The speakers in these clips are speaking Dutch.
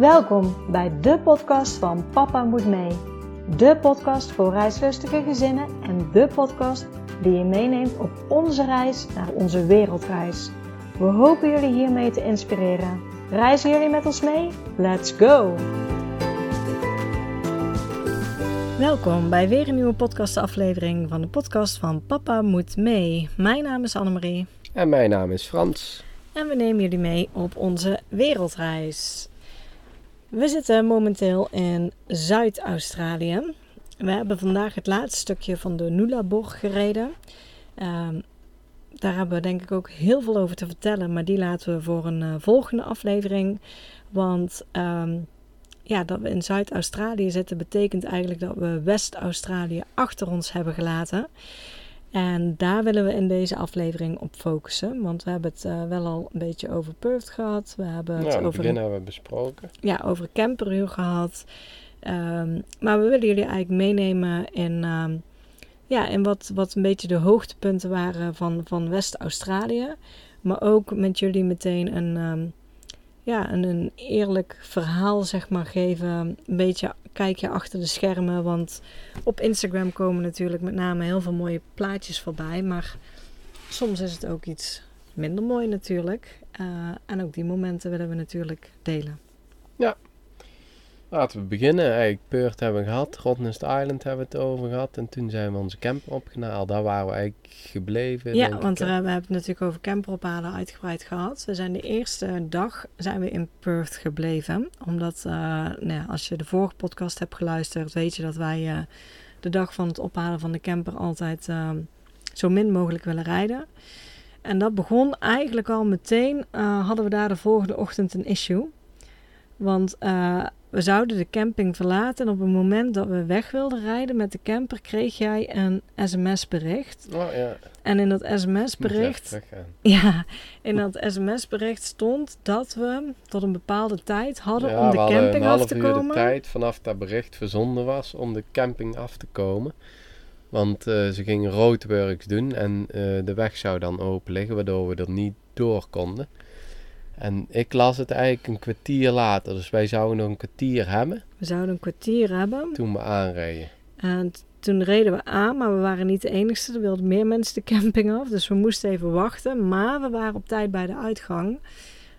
Welkom bij de podcast van Papa Moet Mee. De podcast voor reislustige gezinnen en de podcast die je meeneemt op onze reis naar onze wereldreis. We hopen jullie hiermee te inspireren. Reizen jullie met ons mee? Let's go! Welkom bij weer een nieuwe podcastaflevering van de podcast van Papa Moet Mee. Mijn naam is Annemarie. En mijn naam is Frans. En we nemen jullie mee op onze wereldreis. We zitten momenteel in Zuid-Australië. We hebben vandaag het laatste stukje van de Nullarbor gereden. Ehm, daar hebben we denk ik ook heel veel over te vertellen, maar die laten we voor een uh, volgende aflevering. Want ehm, ja, dat we in Zuid-Australië zitten betekent eigenlijk dat we West-Australië achter ons hebben gelaten. En daar willen we in deze aflevering op focussen. Want we hebben het uh, wel al een beetje over Perth gehad. We hebben het Nou, over, begin hebben we besproken. ja, over camperuur gehad. Ehm, maar we willen jullie eigenlijk meenemen in, ehm, ja, in wat, wat een beetje de hoogtepunten waren van, van West-Australië. Maar ook met jullie meteen een, ehm, ja, een, een eerlijk verhaal zeg maar, geven. Een beetje kijkje achter de schermen. Want op Instagram komen natuurlijk met name heel veel mooie plaatjes voorbij. Maar soms is het ook iets minder mooi natuurlijk. Eh, en ook die momenten willen we natuurlijk delen. Laten we beginnen. Eigenlijk Perth hebben we gehad, Rottnest Island hebben we het over gehad. En toen zijn we onze camper opgehaald. Daar waren we eigenlijk gebleven. Ja, want we hebben het natuurlijk over camperophalen uitgebreid gehad. We zijn de eerste dag zijn we in Perth gebleven. Omdat, eh, nou ja, als je de vorige podcast hebt geluisterd, weet je dat wij eh, de dag van het ophalen van de camper altijd eh, zo min mogelijk willen rijden. En dat begon eigenlijk al meteen, eh, hadden we daar de volgende ochtend een issue. Want we zouden de camping verlaten en op het moment dat we weg wilden rijden met de camper kreeg jij een sms-bericht. Oh ja, En in dat sms-bericht, ja, in dat sms-bericht stond dat we tot een bepaalde tijd hadden Ja, om de camping af half te uur de komen. tijd vanaf dat bericht verzonden was om de camping af te komen. Want eh, ze gingen roadworks doen en eh, de weg zou dan open liggen, waardoor we er niet door konden. En ik las het eigenlijk een kwartier later, dus wij zouden nog een kwartier hebben We zouden een kwartier hebben. toen we aanreden. En toen reden we aan, maar we waren niet de enigste. Er wilden meer mensen de camping af, dus we moesten even wachten. Maar we waren op tijd bij de uitgang.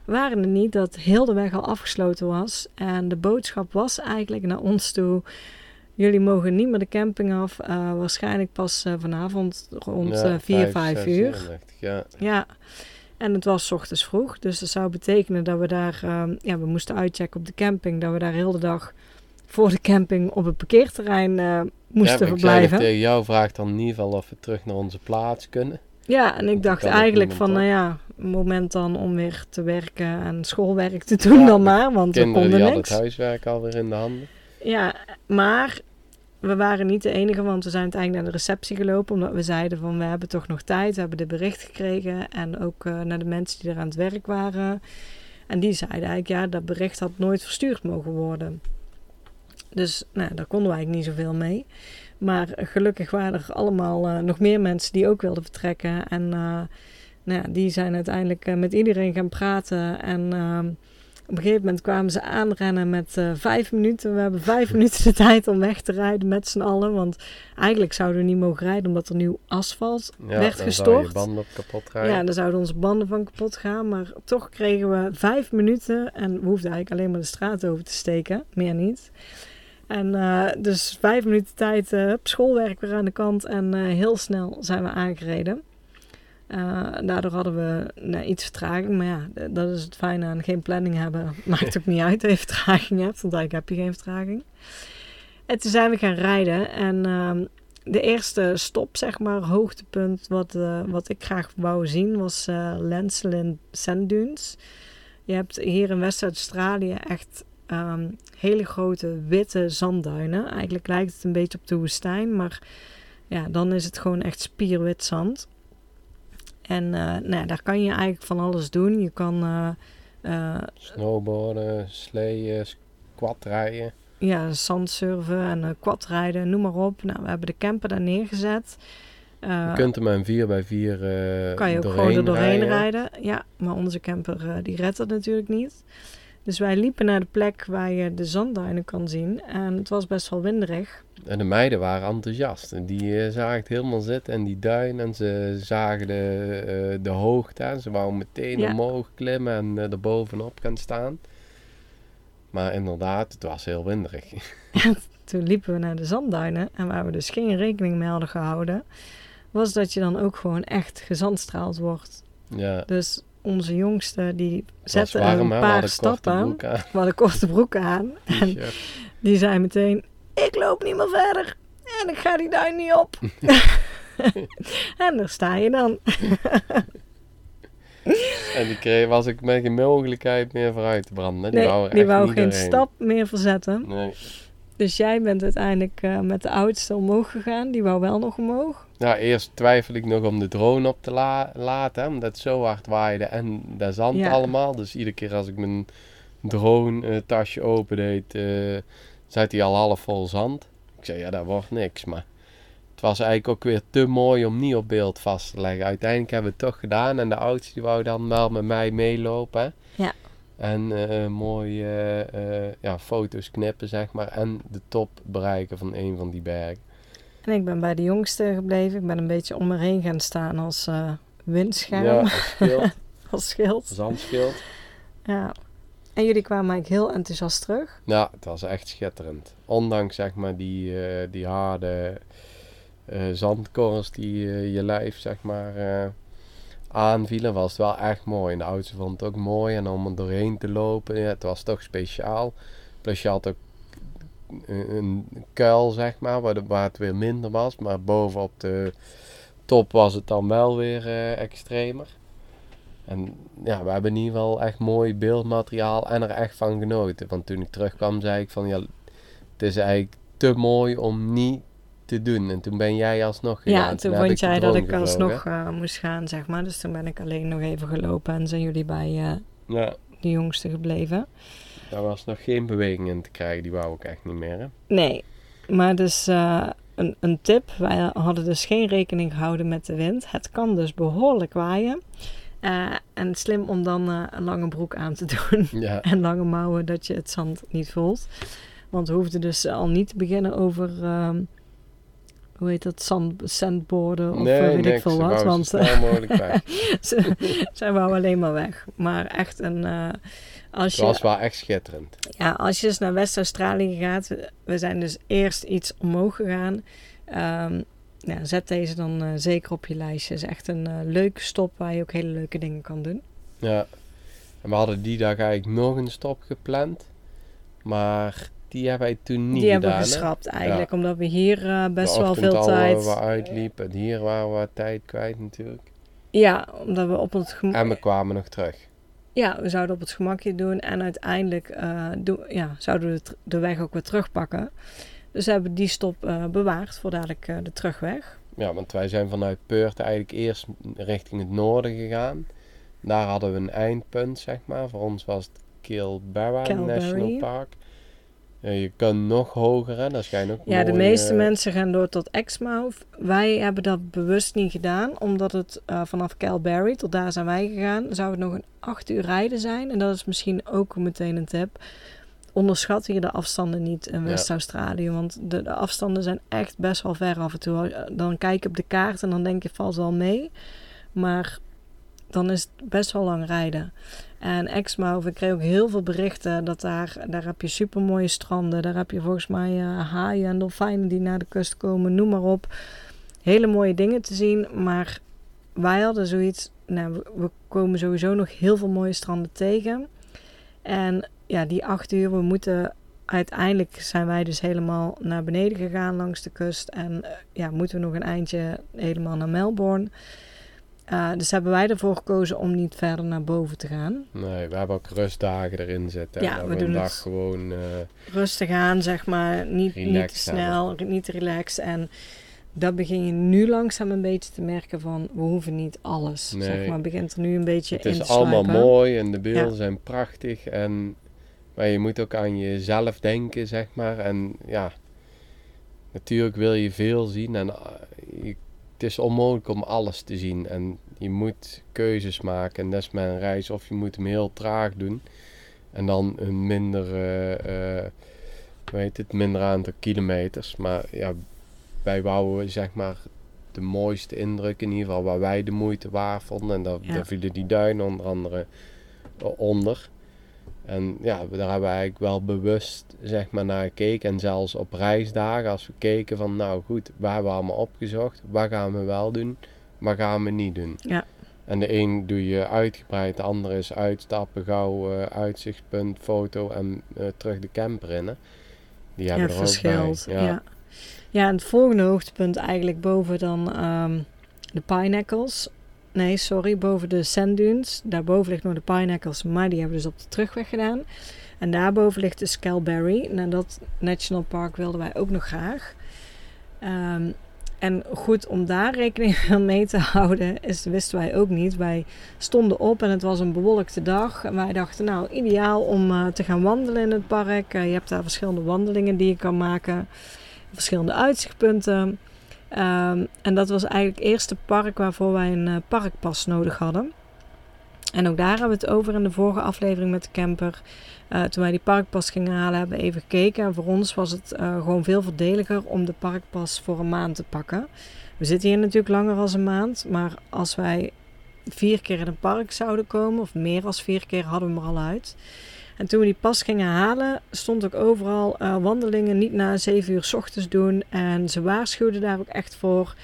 We waren er niet dat heel de weg al afgesloten was. En de boodschap was eigenlijk naar ons toe... Jullie mogen niet meer de camping af. eh, waarschijnlijk pas eh, vanavond rond Ja, eh 4, vijf, 5 zes uur. ik, Ja, Ja, en het was 's ochtends vroeg. Dus dat zou betekenen dat we daar, ehm, ja, we moesten uitchecken op de camping. Dat we daar heel de dag voor de camping op het parkeerterrein eh, moesten ja, ik zei verblijven. nog tegen jou, vraag dan in ieder geval of we terug naar onze plaats kunnen. Ja, en ik Want dacht eigenlijk van, nou ja, moment dan om weer te werken en schoolwerk te doen Ja, dan maar, want we Kinderen die konden hadden niks. het huiswerk alweer in de handen. Ja, maar we waren niet de enige, want we zijn uiteindelijk naar de receptie gelopen. Omdat we zeiden van, we hebben toch nog tijd. We hebben dit bericht gekregen. En ook eh, naar de mensen die er aan het werk waren. En die zeiden eigenlijk, ja, dat bericht had nooit verstuurd mogen worden. Dus nou, daar konden we eigenlijk niet zoveel mee. Maar gelukkig waren er allemaal eh, nog meer mensen die ook wilden vertrekken. En eh, nou ja, die zijn uiteindelijk met iedereen gaan praten. En ehm, op een gegeven moment kwamen ze aanrennen met eh, vijf minuten. We hebben vijf minuten de tijd om weg te rijden met z'n allen. Want eigenlijk zouden we niet mogen rijden omdat er nieuw asfalt Ja, werd dan zou je gestort. banden op kapot rijden. Ja, dan zouden onze banden van kapot gaan. Maar toch kregen we vijf minuten. En we hoefden eigenlijk alleen maar de straat over te steken. Meer niet. En eh, dus vijf minuten tijd, hup, schoolwerk weer aan de kant. En heel snel zijn we aangereden. Eh, daardoor hadden we iets vertraging. Maar ja, dat is het fijne aan geen planning hebben. Maakt ook niet uit dat vertraging hebt. Want eigenlijk heb je geen vertraging. En toen zijn we gaan rijden. En ehm, de eerste stop, zeg maar, hoogtepunt wat, eh, wat ik graag wou zien, was eh Lancelin Sand Dunes. Je hebt hier in West-Australië echt ehm, hele grote witte zandduinen. Eigenlijk lijkt het een beetje op de woestijn, maar ja, dan is het gewoon echt spierwit zand. En eh, nou daar kan je eigenlijk van alles doen. Je kan eh, Snowboarden, sleeën, quadrijden. ja, zandsurfen en quadrijden, noem maar op. Nou, we hebben de camper daar neergezet. Je kunt er met een 4x4 eh kan je ook gewoon er doorheen rijden. rijden. Ja, maar onze camper die redt dat natuurlijk niet. Dus wij liepen naar de plek waar je de zandduinen kan zien. En het was best wel winderig. En de meiden waren enthousiast. En Die eh, zagen het helemaal zitten en die duin. En ze zagen de, eh, de hoogte. En ze wouden meteen Ja. omhoog klimmen en eh, er bovenop gaan staan. Maar inderdaad, het was heel winderig. Toen liepen we naar de zandduinen. En waar we dus geen rekening mee hadden gehouden, was dat je dan ook gewoon echt gezandstraald wordt. ja, Dus onze jongste, die zette warm, een paar stappen. aan, We hadden korte broeken aan. En die zei meteen, ik loop niet meer verder. En ik ga die duin niet op. en daar sta je dan. En die kreeg, was ik met geen mogelijkheid meer vooruit te branden. Die Nee, wou die wou geen doorheen. stap meer verzetten. Nee. Dus jij bent uiteindelijk eh, met de oudste omhoog gegaan. Die wou wel nog omhoog. Ja, eerst twijfel ik nog om de drone op te la- laten, hè, omdat het zo hard waaide en dat zand Ja. allemaal. Dus iedere keer als ik mijn drone eh, tasje open deed, eh zat hij al half vol zand. Ik zei, ja, dat wordt niks, maar het was eigenlijk ook weer te mooi om niet op beeld vast te leggen. Uiteindelijk hebben we het toch gedaan en de oudste die wou dan wel met mij meelopen. hè. Ja. En mooi eh, eh, ja, foto's knippen, zeg maar, en de top bereiken van een van die bergen. En ik ben bij de jongste gebleven. Ik ben een beetje om me heen gaan staan als eh windscherm. Ja, als schild, Als schild. zandschild. Ja. En jullie kwamen eigenlijk heel enthousiast terug. Ja, het was echt schitterend. Ondanks zeg maar die, eh, die harde eh, zandkorrels die je lijf zeg maar aanvielen, was het wel echt mooi. En de oudste vond het ook mooi. En om er doorheen te lopen, ja, het was toch speciaal. Plus je had ook een, kuil zeg maar, waar, de, waar het weer minder was. Maar bovenop de top was het dan wel weer eh, extremer. En ja, we hebben in ieder geval echt mooi beeldmateriaal en er echt van genoten. Want toen ik terugkwam zei ik van ja, het is eigenlijk te mooi om niet te doen. En toen ben jij alsnog gegaan. Ja, toen vond jij dat ik gevlogen. alsnog eh, moest gaan, zeg maar. Dus toen ben ik alleen nog even gelopen en zijn jullie bij eh, Ja, de jongste gebleven. Daar was nog geen beweging in te krijgen. Die wou ik echt niet meer. Hè? Nee, maar dus eh, een, een tip. Wij hadden dus geen rekening gehouden met de wind. Het kan dus behoorlijk waaien. Eh, en slim om dan eh, een lange broek aan te doen. Ja, en lange mouwen, dat je het zand niet voelt. Want we hoefden dus al niet te beginnen over... ehm, hoe heet dat? Zand, sandboarden of nee, weet niks. ik veel wat. Want ze, zij wou alleen maar weg. Maar echt een... als je, was wel echt schitterend. ja, als je dus naar West-Australië gaat, we- we zijn dus eerst iets omhoog gegaan. Ehm, zet deze dan eh, zeker op je lijstje. Het is echt een eh, leuke stop waar je ook hele leuke dingen kan doen. Ja. En we hadden die dag eigenlijk nog een stop gepland. Maar die hebben wij toen niet Die gedaan. hebben we hè? geschrapt eigenlijk, omdat we hier eh, best wel veel al, tijd... eh, wat uitliep. En hier waren we tijd kwijt natuurlijk. Ja, omdat we op het. En we kwamen nog terug. Ja, we zouden op het gemakje doen en uiteindelijk eh, ja, zouden we de weg ook weer terugpakken. Dus we hebben die stop eh, bewaard voor dadelijk eh, de terugweg. Ja, want wij zijn vanuit Peurt eigenlijk eerst richting het noorden gegaan. Daar hadden we een eindpunt, zeg maar. Voor ons was het Kilbarra. National Park. Ja, je kunt nog hoger, hè. Dat schijnt ook Ja, de meeste mensen gaan door tot Exmouth. Wij hebben dat bewust niet gedaan, omdat het eh, vanaf Calbarry tot daar zijn wij gegaan. Zou het nog een acht uur rijden zijn. En dat is misschien ook meteen een tip. Onderschat hier de afstanden niet in Ja. West-Australië. Want de, de afstanden zijn echt best wel ver af en toe. Eh, Dan kijk je op de kaart en dan denk je valt wel mee. Maar dan is het best wel lang rijden. En Exmouth, ik kreeg ook heel veel berichten dat daar, daar heb je super mooie stranden. Daar heb je volgens mij eh, haaien en dolfijnen die naar de kust komen, noem maar op. Hele mooie dingen te zien, maar wij hadden zoiets, nou, we, we komen sowieso nog heel veel mooie stranden tegen. En ja, die acht uur, we moeten, uiteindelijk zijn wij dus helemaal naar beneden gegaan langs de kust. En eh, ja, moeten we nog een eindje helemaal naar Melbourne. Eh, dus hebben wij ervoor gekozen om niet verder naar boven te gaan. Nee, we hebben ook rustdagen erin zitten. Ja, we we doen een dag het. gewoon... eh, rustig aan, zeg maar. Niet, niet te snel, niet te relaxed. En dat begin je nu langzaam een beetje te merken van... we hoeven niet alles, Nee. zeg maar. begint er nu een beetje het in is te allemaal sluipen. mooi en de beelden Ja. zijn prachtig. En, maar je moet ook aan jezelf denken, zeg maar. En ja, natuurlijk wil je veel zien. En eh, je- het is onmogelijk om alles te zien. En je moet keuzes maken. En dat is met een reis. Of je moet hem heel traag doen. En dan een minder, eh, eh, heet het, minder aantal kilometers. Maar ja, wij wouden zeg maar de mooiste indruk in ieder geval waar wij de moeite waard vonden. En daar, Ja. daar vielen die duinen onder andere onder. En ja, daar hebben we eigenlijk wel bewust zeg maar naar gekeken. En zelfs op reisdagen als we keken van nou goed, waar hebben we allemaal opgezocht? Wat gaan we wel doen? Wat gaan we niet doen? Ja. En de een doe je uitgebreid, de andere is uitstappen, gauw eh, uitzichtspunt, foto en eh, terug de camper in. Hè. Die hebben er ook bij. Ja. Ja. en het volgende hoogtepunt eigenlijk boven dan ehm, de Pinnacles. Nee, sorry, boven de Sand Dunes. Daarboven ligt nog de Pinnacles, maar die hebben we dus op de terugweg gedaan. En daarboven ligt de Scalberry. Nou, dat National Park wilden wij ook nog graag. Ehm, en goed, om daar rekening mee te houden, is, wisten wij ook niet. Wij stonden op en het was een bewolkte dag. En wij dachten, nou, ideaal om eh, te gaan wandelen in het park. Eh, je hebt daar verschillende wandelingen die je kan maken. Verschillende uitzichtpunten. Ehm, en dat was eigenlijk het eerste park waarvoor wij een eh, parkpas nodig hadden. En ook daar hebben we het over in de vorige aflevering met de camper. Eh, toen wij die parkpas gingen halen, hebben we even gekeken. En voor ons was het eh, gewoon veel voordeliger om de parkpas voor een maand te pakken. We zitten hier natuurlijk langer dan een maand. Maar als wij vier keer in een park zouden komen, of meer dan vier keer, hadden we hem er al uit. En toen we die pas gingen halen, stond ook overal eh, wandelingen niet na 7 uur 's ochtends doen. En ze waarschuwden daar ook echt voor.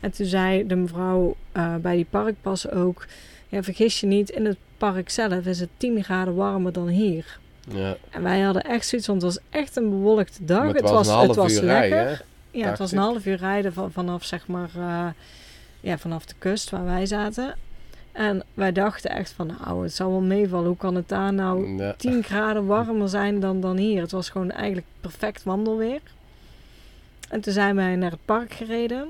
En toen zei de mevrouw eh, bij die parkpas ook: ja, vergis je niet, in het park zelf is het 10 graden warmer dan hier. Ja. En wij hadden echt zoiets, want het was echt een bewolkte dag. Het, was, het was lekker. rijden. Ja, het was een half uur rijden van, vanaf zeg maar eh, ja, vanaf de kust waar wij zaten. En wij dachten echt van nou, het zal wel meevallen. Hoe kan het daar nou Ja. 10 graden warmer zijn dan, dan hier? Het was gewoon eigenlijk perfect wandelweer. En toen zijn wij naar het park gereden.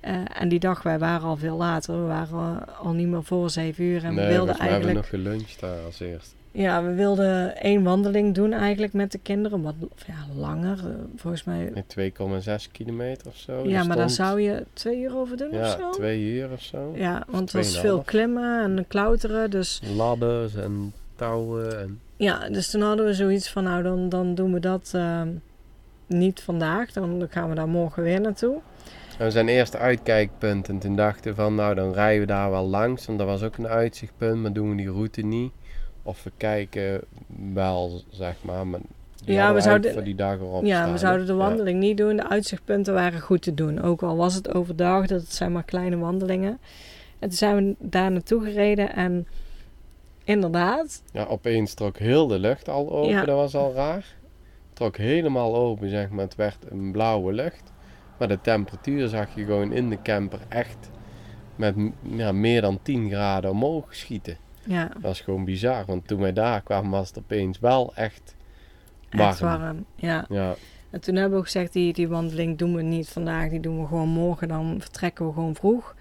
Eh, en die dag, wij waren al veel later. We waren al niet meer voor 7 uur. En nee, we wilden hebben we eigenlijk... nog geluncht daar als eerst. Ja, we wilden één wandeling doen eigenlijk met de kinderen. Wat ja, langer, eh, volgens mij. Met 2,6 kilometer of zo. ja, maar daar zou je twee uur over doen of Ja, zo? twee uur of zo. Ja, want het was 2,5. veel klimmen en klauteren. Dus Ladders en touwen. En... ja, dus toen hadden we zoiets van, nou dan, dan doen we dat eh, niet vandaag. Dan gaan we daar morgen weer naartoe. En we zijn eerst uitkijkpunt en toen dachten we van nou dan rijden we daar wel langs. Want dat was ook een uitzichtpunt, maar doen we die route niet. Of we kijken wel, zeg maar. maar die Ja, we zouden- voor die dag erop ja, staan, we zouden de wandeling niet doen. De uitzichtpunten waren goed te doen. Ook al was het overdag, dat het zijn maar kleine wandelingen. En toen zijn we daar naartoe gereden en inderdaad, Ja. opeens trok heel de lucht al open, Ja. dat was al raar. Trok helemaal open, zeg maar. Het werd een blauwe lucht. Maar de temperatuur zag je gewoon in de camper echt met ja, meer dan 10 graden omhoog schieten. Ja, Dat was gewoon bizar, want toen wij daar kwamen was het opeens wel echt warm. echt warm. Ja. Ja, En toen hebben we gezegd, die, die wandeling doen we niet vandaag, die doen we gewoon morgen. Dan vertrekken we gewoon vroeg.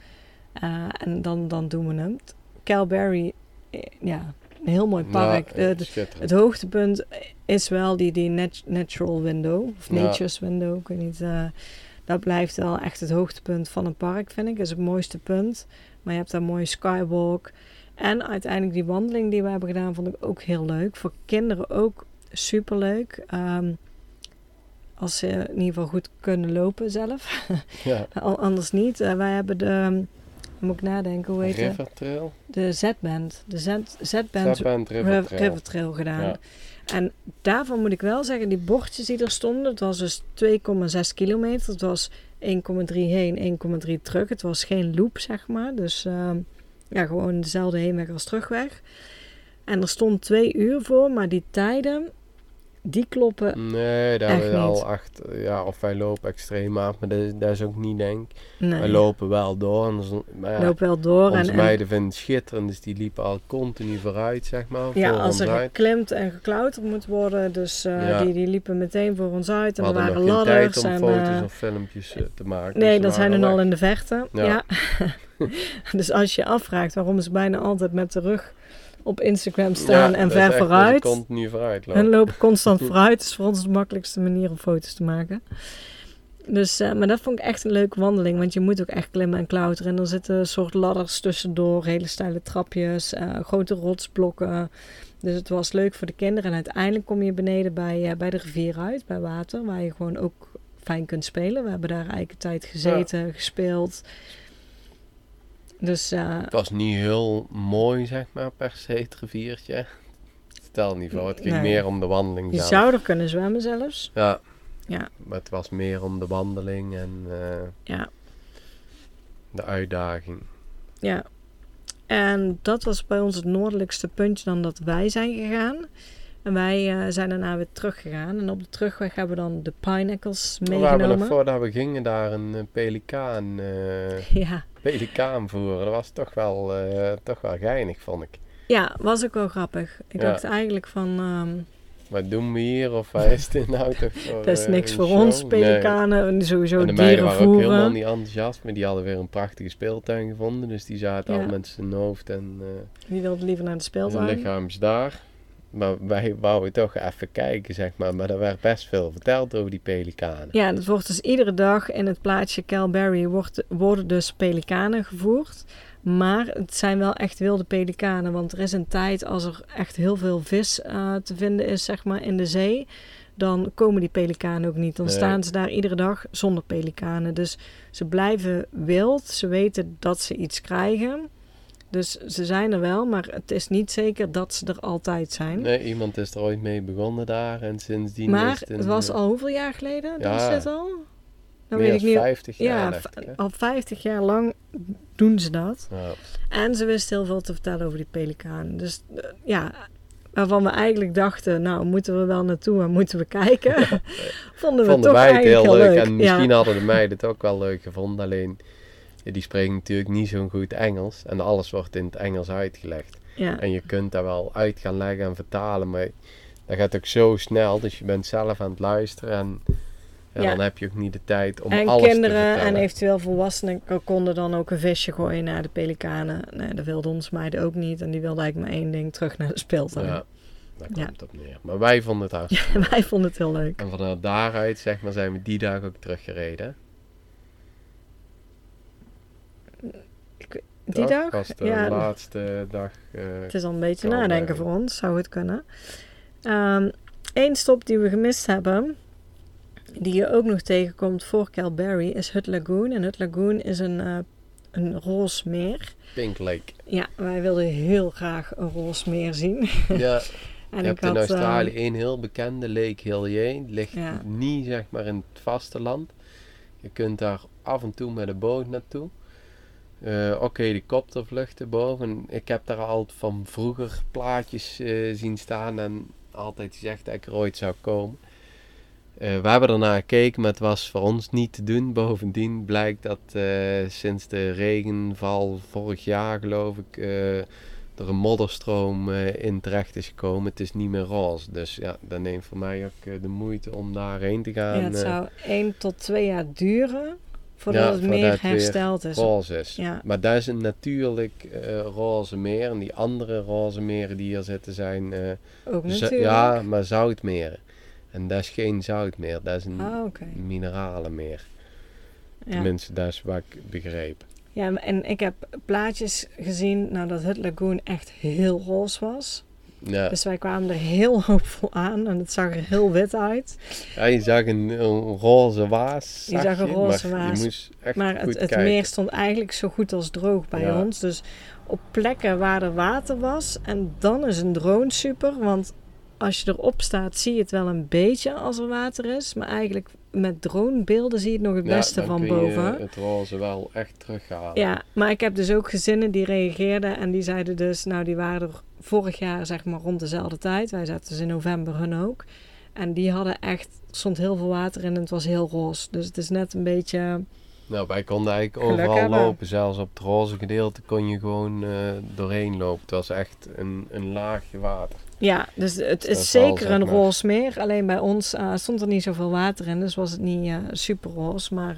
Eh, en dan, dan doen we hem. Calberry, eh, ja, een heel mooi park. Ja, De- de- schitterend. het hoogtepunt is wel die, die nat- natural window, of Ja. nature's window, ik weet niet. eh, dat blijft wel echt het hoogtepunt van een park, vind ik. Dat is het mooiste punt. Maar je hebt daar een mooie skywalk. En uiteindelijk die wandeling die we hebben gedaan, vond ik ook heel leuk. Voor kinderen ook superleuk. Ehm als ze in ieder geval goed kunnen lopen zelf. Ja, Al- Anders niet. Eh, wij hebben de, dan moet ik nadenken, hoe heet het? River Trail. De Z-band. De Z-band River River, Trail. Gedaan. Ja. En daarvan moet ik wel zeggen, die bordjes die er stonden, het was dus 2,6 kilometer. Het was 1,3 heen, 1,3 terug. Het was geen loop, zeg maar. Dus ehm, ja, gewoon dezelfde heenweg als terugweg. En er stond twee uur voor, maar die tijden, die kloppen. Nee, daar hebben we al achter. Ja, of wij lopen extreem af, maar dat, is- dat is ook niet denk. Nee, Wij lopen wel door. En dan maar ja, loop wel door. onze En, en meiden vinden het schitterend, dus die liepen al continu vooruit, zeg maar. ja, als er uit. geklimd en geklauterd moet worden, dus eh, Ja. die, die liepen meteen voor ons uit. We En er hadden waren nog geen tijd ladders. om en, foto's eh, of filmpjes eh, te maken. Nee, dus dat we zijn dan al in de verte. Ja. Ja. dus als je je afvraagt waarom ze bijna altijd met de rug op Instagram staan Ja, en ver echt je vooruit. continu vooruit Hun lopen. lopen constant vooruit. Is voor ons de makkelijkste manier om foto's te maken. Dus, eh, maar dat vond ik echt een leuke wandeling. Want je moet ook echt klimmen en klauteren. En er zitten soort ladders tussendoor. Hele steile trapjes. eh, grote rotsblokken. Dus het was leuk voor de kinderen. En uiteindelijk kom je beneden bij, eh, bij de rivier uit. Bij water. Waar je gewoon ook fijn kunt spelen. We hebben daar eigenlijk een tijd gezeten, gespeeld. Dus eh, Het was niet heel mooi, zeg maar, per se, het riviertje. Stel niet voor, het ging Nee. meer om de wandeling je zelf. zou er kunnen zwemmen zelfs. Ja. Ja. Maar het was meer om de wandeling en eh, Ja, de uitdaging. ja. En dat was bij ons het noordelijkste puntje dan dat wij zijn gegaan. En wij eh, zijn daarna weer teruggegaan. En op de terugweg hebben we dan de pineapples We hebben nog meegenomen. voordat we gingen daar een pelikaan, Ja. Pelikaan voeren. Dat was toch wel, eh, toch wel geinig, vond ik. ja, was ook wel grappig. Ik Ja. dacht eigenlijk van, ehm, Wat doen we hier? Of waar is dit nou toch voor, dat is eh, niks voor show? ons, pelikanen. En sowieso En de meiden dieren waren ook helemaal voeren. niet enthousiast, maar die hadden weer een prachtige speeltuin gevonden. Dus die zaten Ja. al met zijn hoofd en eh Die wilden liever naar de zijn speeltuin. lichaams daar. Maar wij wouden toch even kijken, zeg maar. Maar er werd best veel verteld over die pelikanen. Ja, dat wordt dus iedere dag in het plaatsje Calberry wordt, worden dus pelikanen gevoerd. Maar het zijn wel echt wilde pelikanen. Want er is een tijd als er echt heel veel vis eh, te vinden is, zeg maar, in de zee. Dan komen die pelikanen ook niet. Dan Nee. staan ze daar iedere dag zonder pelikanen. Dus ze blijven wild. Ze weten dat ze iets krijgen. Dus ze zijn er wel, maar het is niet zeker dat ze er altijd zijn. Nee, iemand is er ooit mee begonnen daar en sindsdien maar is het een, het was al hoeveel jaar geleden? Dat Ja. is dit al? Dan weet ik niet. 50 jaar, Ja, ik, al 50 jaar lang doen ze dat. Ja. En ze wisten heel veel te vertellen over die pelikaan. Dus eh, ja, waarvan we eigenlijk dachten, nou moeten we wel naartoe en moeten we kijken. Vonden we Vonden toch wij het eigenlijk heel leuk. En Ja. misschien hadden de meiden het ook wel leuk gevonden. Alleen, die spreken natuurlijk niet zo'n goed Engels. En alles wordt in het Engels uitgelegd. Ja. En je kunt daar wel uit gaan leggen en vertalen. Maar dat gaat ook zo snel. Dus je bent zelf aan het luisteren. En ja, Ja. dan heb je ook niet de tijd om en alles te kinderen vertellen. en eventueel volwassenen konden dan ook een visje gooien naar de pelikanen. Nee, dat wilden ons meiden ook niet. En die wilden eigenlijk maar één ding, terug naar de speeltuin. Ja, daar Ja. komt het op neer. Maar wij vonden het hartstikke Wij vonden het heel leuk. En vanuit daaruit zeg maar, zijn we die dag ook teruggereden. Die dag? was de ja, laatste dag. eh, Het is al een beetje nadenken voor ons, zou het kunnen. Eén stop die we gemist hebben, die je ook nog tegenkomt voor Calberry, is Hut Lagoon. En Hut Lagoon is een, eh, een roze meer. Pink Lake. Ja, wij wilden heel graag een roze meer zien. ja, en je hebt in Australië één heel bekende Lake Hillier. Die ligt Ja. niet zeg maar in het vasteland. Je kunt daar af en toe met een boot naartoe. Eh, ook helikoptervluchten boven. Ik heb daar al van vroeger plaatjes eh, zien staan en altijd gezegd dat ik er ooit zou komen. Eh, we hebben ernaar gekeken, maar het was voor ons niet te doen. Bovendien blijkt dat eh, sinds de regenval vorig jaar, geloof ik, eh, er een modderstroom eh, in terecht is gekomen. Het is niet meer roze. Dus ja, dat neemt voor mij ook eh, de moeite om daarheen te gaan. ja, het eh, zou één tot twee jaar duren voordat Ja, het meer hersteld is. roze is. Ja. Maar dat is een natuurlijk eh, roze meer. En die andere roze meren die hier zitten zijn eh, Ook natuurlijk. ja, maar zoutmeren. En dat is geen zoutmeer, dat is een Ah, oké. mineralenmeer. Ja. Tenminste, dat is wat ik begreep. Ja, en ik heb plaatjes gezien nou, dat het lagoon echt heel roze was. Ja, Dus wij kwamen er heel hoopvol aan en het zag er heel wit uit. ja je zag een, een roze waas. Je zag een roze maar waas. Je moest echt Maar goed het, het meer stond eigenlijk zo goed als droog bij Ja. ons. Dus op plekken waar er water was. En dan is een drone super. Want als je erop staat zie je het wel een beetje als er water is. Maar eigenlijk met dronebeelden zie je het nog het Ja, beste van boven. het roze wel echt terughalen. Ja, maar ik heb dus ook gezinnen die reageerden en die zeiden dus, nou die waren er vorig jaar zeg maar rond dezelfde tijd. Wij zaten dus in november hun ook. En die hadden echt, er stond heel veel water in en het was heel roze. Dus het is net een beetje, Nou, wij konden eigenlijk overal hebben. lopen. Zelfs op het roze gedeelte kon je gewoon eh, doorheen lopen. Het was echt een, een laagje water. ja, dus het is zeker een roze meer. Alleen bij ons eh, stond er niet zoveel water in, dus was het niet eh, super roze. Maar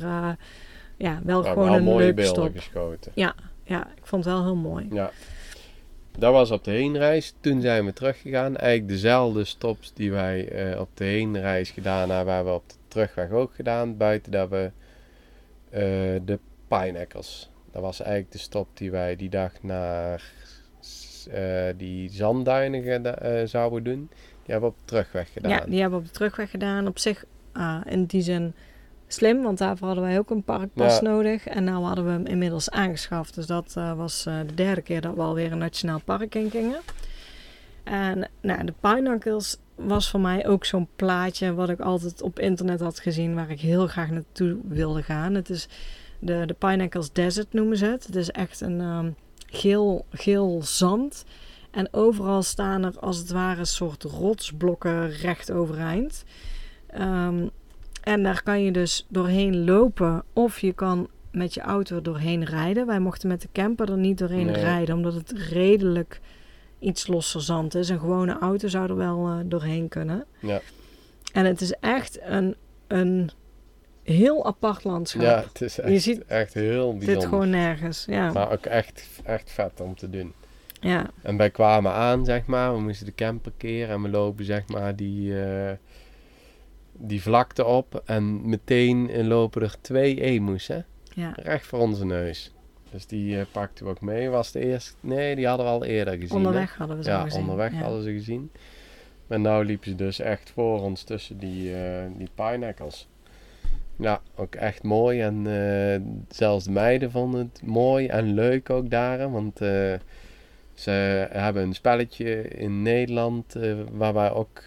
ja, wel Nou, gewoon wel een mooie leuke beelden stop. geschoten. Ja, ik vond het wel heel mooi. Ja. Dat was op de heenreis. Toen zijn we teruggegaan. Eigenlijk dezelfde stops die wij eh, op de heenreis gedaan hebben, hebben we op de terugweg ook gedaan. Buiten dat we eh, de Pineapples. Dat was eigenlijk de stop die wij die dag naar eh, die zandduinen geda- zouden doen. Die hebben we op de terugweg gedaan. Ja, die hebben we op de terugweg gedaan. Op zich ah, in die zin slim, want daarvoor hadden wij ook een parkpas Ja. nodig. En nou hadden we hem inmiddels aangeschaft. Dus dat eh, was eh, de derde keer dat we alweer een nationaal park in gingen. En nou, de Pineapples was voor mij ook zo'n plaatje wat ik altijd op internet had gezien, waar ik heel graag naartoe wilde gaan. Het is de, de Pineapples Desert noemen ze het. Het is echt een ehm, geel, geel zand. En overal staan er als het ware een soort rotsblokken recht overeind. Ehm, en daar kan je dus doorheen lopen of je kan met je auto doorheen rijden. Wij mochten met de camper er niet doorheen Nee. rijden, omdat het redelijk iets losser zand is. Een gewone auto zou er wel eh, doorheen kunnen. Ja. En het is echt een, een heel apart landschap. Ja, het is echt, Je ziet- echt heel Het bijzonder. zit gewoon nergens. Ja. Maar ook echt, echt vet om te doen. ja. En wij kwamen aan, zeg maar. We moesten de camper keren en we lopen, zeg maar, die, eh, die vlakte op. En meteen lopen er twee emus, hè. ja. Recht voor onze neus. Dus die eh, pakten we ook mee. Was de eerste... Nee, die hadden we al eerder gezien. hè. Onderweg hadden we ze Ja, gezien. onderweg ja. hadden ze gezien. Maar nou liepen ze dus echt voor ons tussen die, eh die pineapples. Ja, ook echt mooi. En eh, zelfs de meiden vonden het mooi en leuk ook daar. Want ze hebben een spelletje in Nederland eh, waar wij ook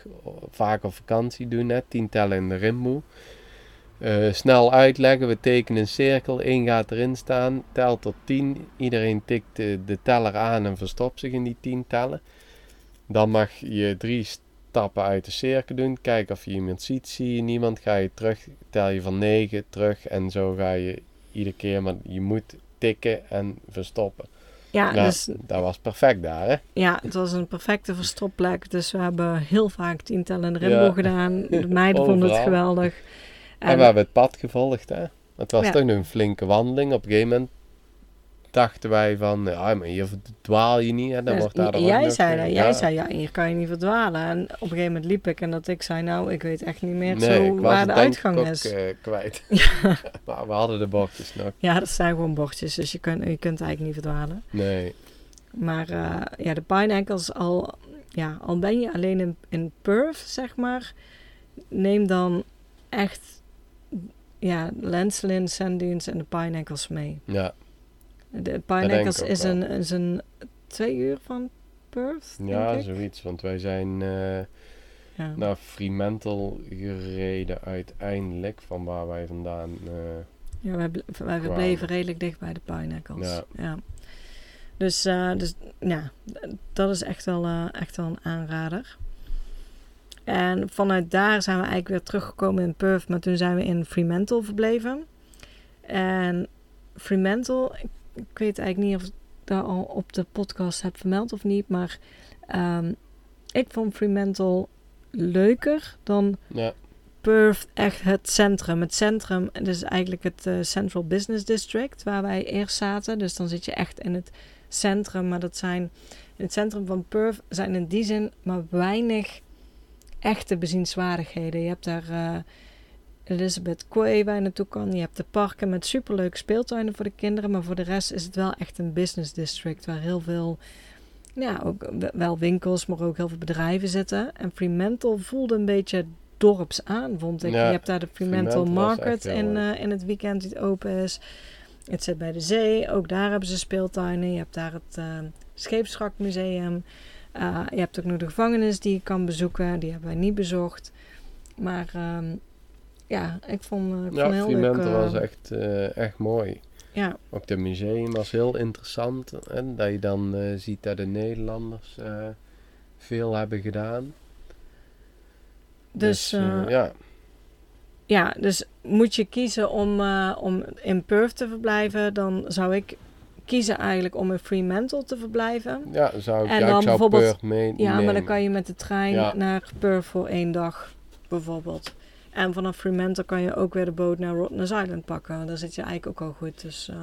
vaak op vakantie doen. Hè, tien tellen in de rimboe. Eh, snel uitleggen, we tekenen een cirkel, één gaat erin staan, telt tot 10. Iedereen tikt de, teller aan en verstopt zich in die 10 tellen. Dan mag je drie stappen uit de cirkel doen, kijken of je iemand ziet, zie je niemand, ga je terug, tel je van 9 terug en zo ga je iedere keer, maar je moet tikken en verstoppen. Ja, nou, dus dat was perfect daar, hè? ja, het was een perfecte verstopplek. Dus we hebben heel vaak tientallen Rimbo Ja. gedaan. De meiden vonden het geweldig. En, we hebben het pad gevolgd, hè? Het was Ja. toch een flinke wandeling. Op een gegeven moment dachten wij van, ja, maar hier dwaal je niet, hè? Dan Dus wordt daar j- ook jij zei eh, dat. Jij ja. zei, ja, hier kan je niet verdwalen. En op een gegeven moment liep ik en dat ik zei, nou, ik weet echt niet meer Nee, zo waar de uitgang ik ook, is. eh, kwijt. maar we hadden de bordjes nog. Ja, dat zijn gewoon bordjes, dus je kunt, je kunt eigenlijk niet verdwalen. Nee, Maar eh, ja, de Pineapples, al, ja, al ben je alleen in, in Perth, zeg maar, neem dan echt ja, Lancelin, Sand Dunes en de Pineapples mee. ja. De ook is een, is een twee uur van Perth, Ja, zoiets. Want wij zijn eh, Ja. naar Fremantle gereden uiteindelijk, van waar wij vandaan... eh, Ja, wij, wij bleven redelijk dicht bij de Pineapples. Ja. Ja. Dus, eh, dus ja, dat is echt wel, echt wel een aanrader. En vanuit daar zijn we eigenlijk weer teruggekomen in Perth, maar toen zijn we in Fremantle verbleven. En Fremantle, ik, weet eigenlijk niet of ik dat al op de podcast heb vermeld of niet, maar ehm, ik vond Fremantle leuker dan ja, Perth echt het centrum. Het centrum, dus eigenlijk het eh, Central Business District waar wij eerst zaten. Dus dan zit je echt in het centrum. Maar dat zijn, in het centrum van Perth zijn in die zin maar weinig echte bezienswaardigheden. Je hebt daar eh, Elizabeth Quay waar je naartoe kan. Je hebt de parken met superleuke speeltuinen voor de kinderen. Maar voor de rest is het wel echt een business district waar heel veel... Ja, ook wel winkels, maar ook heel veel bedrijven zitten. En Fremantle voelde een beetje dorps aan, vond ik. Ja, je hebt daar de Fremantle, Market in, eh, in het weekend die het open is. Het zit bij de zee, ook daar hebben ze speeltuinen. Je hebt daar het uh, Scheepswrakmuseum. Uh, je hebt ook nog de gevangenis die je kan bezoeken. Die hebben wij niet bezocht. Maar um, ja, ik vond, uh, ik ja vond heel Fremantle leuk. was echt, uh, echt mooi. Ja. Ook het museum was heel interessant. En dat je dan uh, ziet dat de Nederlanders uh, veel hebben gedaan. Dus, dus ja. Ja, dus moet je kiezen om, om in Perth te verblijven, dan zou ik kiezen eigenlijk om in Fremantle te verblijven. Ja, zou ik, en ja, dan ik zou bijvoorbeeld, Perth mee, Ja, nemen. maar dan kan je met de trein Ja. naar Perth voor één dag, bijvoorbeeld. En vanaf Fremantle kan je ook weer de boot naar Rottnest Island pakken. Daar zit je eigenlijk ook al goed. Dus, uh,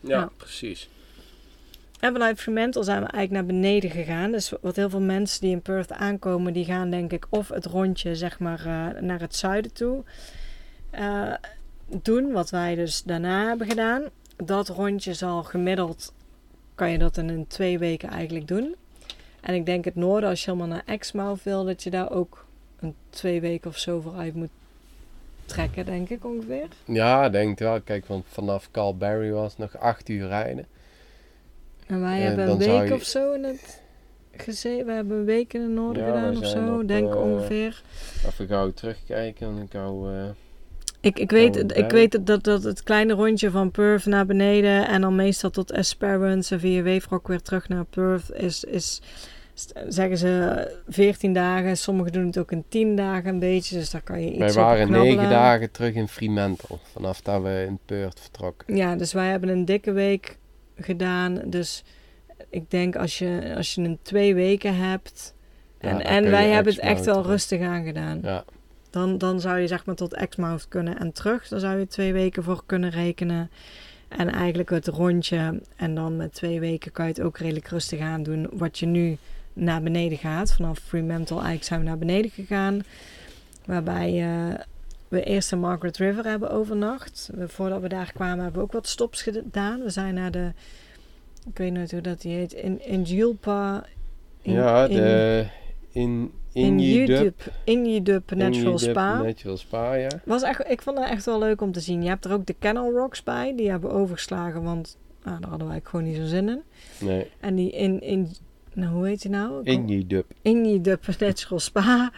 ja, ja. precies. En vanuit Fremantle zijn we eigenlijk naar beneden gegaan. Dus wat heel veel mensen die in Perth aankomen, die gaan denk ik of het rondje zeg maar eh, naar het zuiden toe eh, doen. Wat wij dus daarna hebben gedaan. Dat rondje zal gemiddeld, kan je dat in een twee weken eigenlijk doen. En ik denk het noorden, als je helemaal naar Exmouth wil, dat je daar ook een twee weken of zo vooruit moet trekken, denk ik ongeveer. Ja, denk ik wel. Kijk, want vanaf Calbarry was nog acht uur rijden. En wij hebben een week je- of zo in het gezeten. We hebben een week in het noorden Ja, gedaan of zo, op, denk ik eh, ongeveer. Even gauw terugkijken en ik gauw... eh, Ik, ik weet, ik weet dat, dat het kleine rondje van Perth naar beneden en dan meestal tot Esperance en via Weefrock weer terug naar Perth is, is zeggen ze 14 dagen. Sommigen doen het ook in 10 dagen een beetje, dus daar kan je iets wij waren knabbelen. negen dagen terug in Fremantle. Vanaf dat we in Perth vertrokken. Ja, dus wij hebben een dikke week gedaan. Dus ik denk als je, als je een twee weken hebt. En, dan en wij hebben het echt wel rustig aangedaan. Ja, Dan, dan zou je zeg maar tot Exmouth kunnen en terug. Daar zou je twee weken voor kunnen rekenen. En eigenlijk het rondje. En dan met twee weken kan je het ook redelijk rustig aan doen. Wat je nu naar beneden gaat. Vanaf Fremantle eigenlijk zijn we naar beneden gegaan. Waarbij eh, we eerst in Margaret River hebben overnacht. We, voordat we daar kwamen hebben we ook wat stops gedaan. We zijn naar de... Ik weet nooit hoe dat die heet. In, in Julpa. In, ja in- de... In... in. Udup, Injidup Natural Spa. Natural Spa, ja. Was echt, ik vond het echt wel leuk om te zien. Je hebt er ook de Kennel Rocks bij. Die hebben we overgeslagen, want ah, daar hadden wij gewoon niet zo zin in. Nee, En die in, in nou, hoe heet die nou? Injidup. Injidup Natural Spa.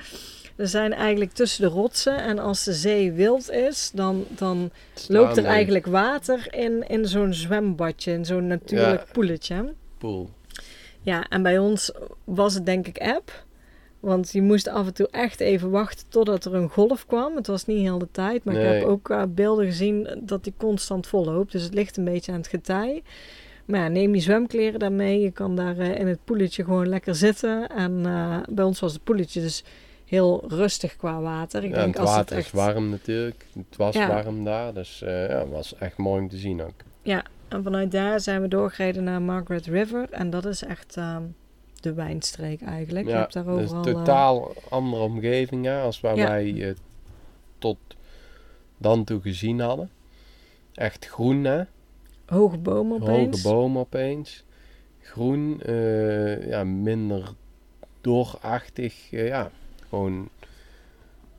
Er zijn eigenlijk tussen de rotsen. En als de zee wild is, dan, dan loopt er eigenlijk water in, in zo'n zwembadje. In zo'n natuurlijk Ja. poeletje. Pool. Ja, en bij ons was het denk ik app. Want je moest af en toe echt even wachten totdat er een golf kwam. Het was niet heel de tijd, maar ik heb ook eh, beelden gezien dat die constant vol loopt. Dus het ligt een beetje aan het getij. Maar ja, neem je zwemkleren daarmee. Je kan daar eh, in het poeletje gewoon lekker zitten. En eh, bij ons was het poeletje dus heel rustig qua water. Ik Ja, en denk het als water het is warm natuurlijk. Het was Ja. warm daar, dus eh, ja, het was echt mooi om te zien ook. En vanuit daar zijn we doorgereden naar Margaret River. En dat is echt ehm, de wijnstreek eigenlijk. je Ja, hebt daar is overal... een eh, totaal andere omgeving ja, als waar Ja. wij tot dan toe gezien hadden. Echt groen, hè? Hoge bomen opeens. Hoge bomen opeens. Groen, eh, ja, minder doorachtig. eh, ja, gewoon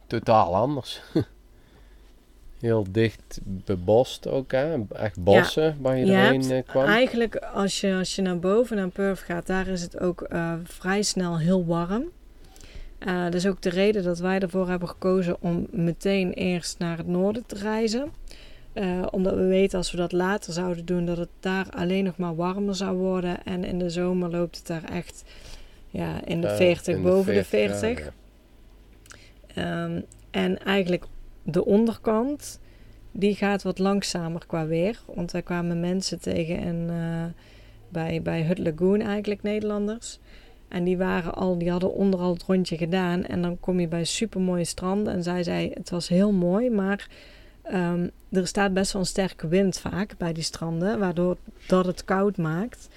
totaal anders. Heel dicht bebost ook, hè? Echt bossen waar je hebt eh, kwam. Eigenlijk als je, als je naar boven naar Perth gaat, daar is het ook vrij snel heel warm. Dat is ook de reden dat wij ervoor hebben gekozen om meteen eerst naar het noorden te reizen. Eh, omdat we weten als we dat later zouden doen, dat het daar alleen nog maar warmer zou worden. En in de zomer loopt het daar echt ja, in de Eh, 40, in boven de 40, 40. ja, Ehm, en eigenlijk de onderkant, die gaat wat langzamer qua weer. Want wij kwamen mensen tegen in, eh, bij, bij Hut Lagoon eigenlijk, Nederlanders. En die, waren al, die hadden onderal het rondje gedaan. En dan kom je bij supermooie stranden. En zij zei, het was heel mooi, maar ehm, er staat best wel een sterke wind vaak bij die stranden. Waardoor dat het koud maakt.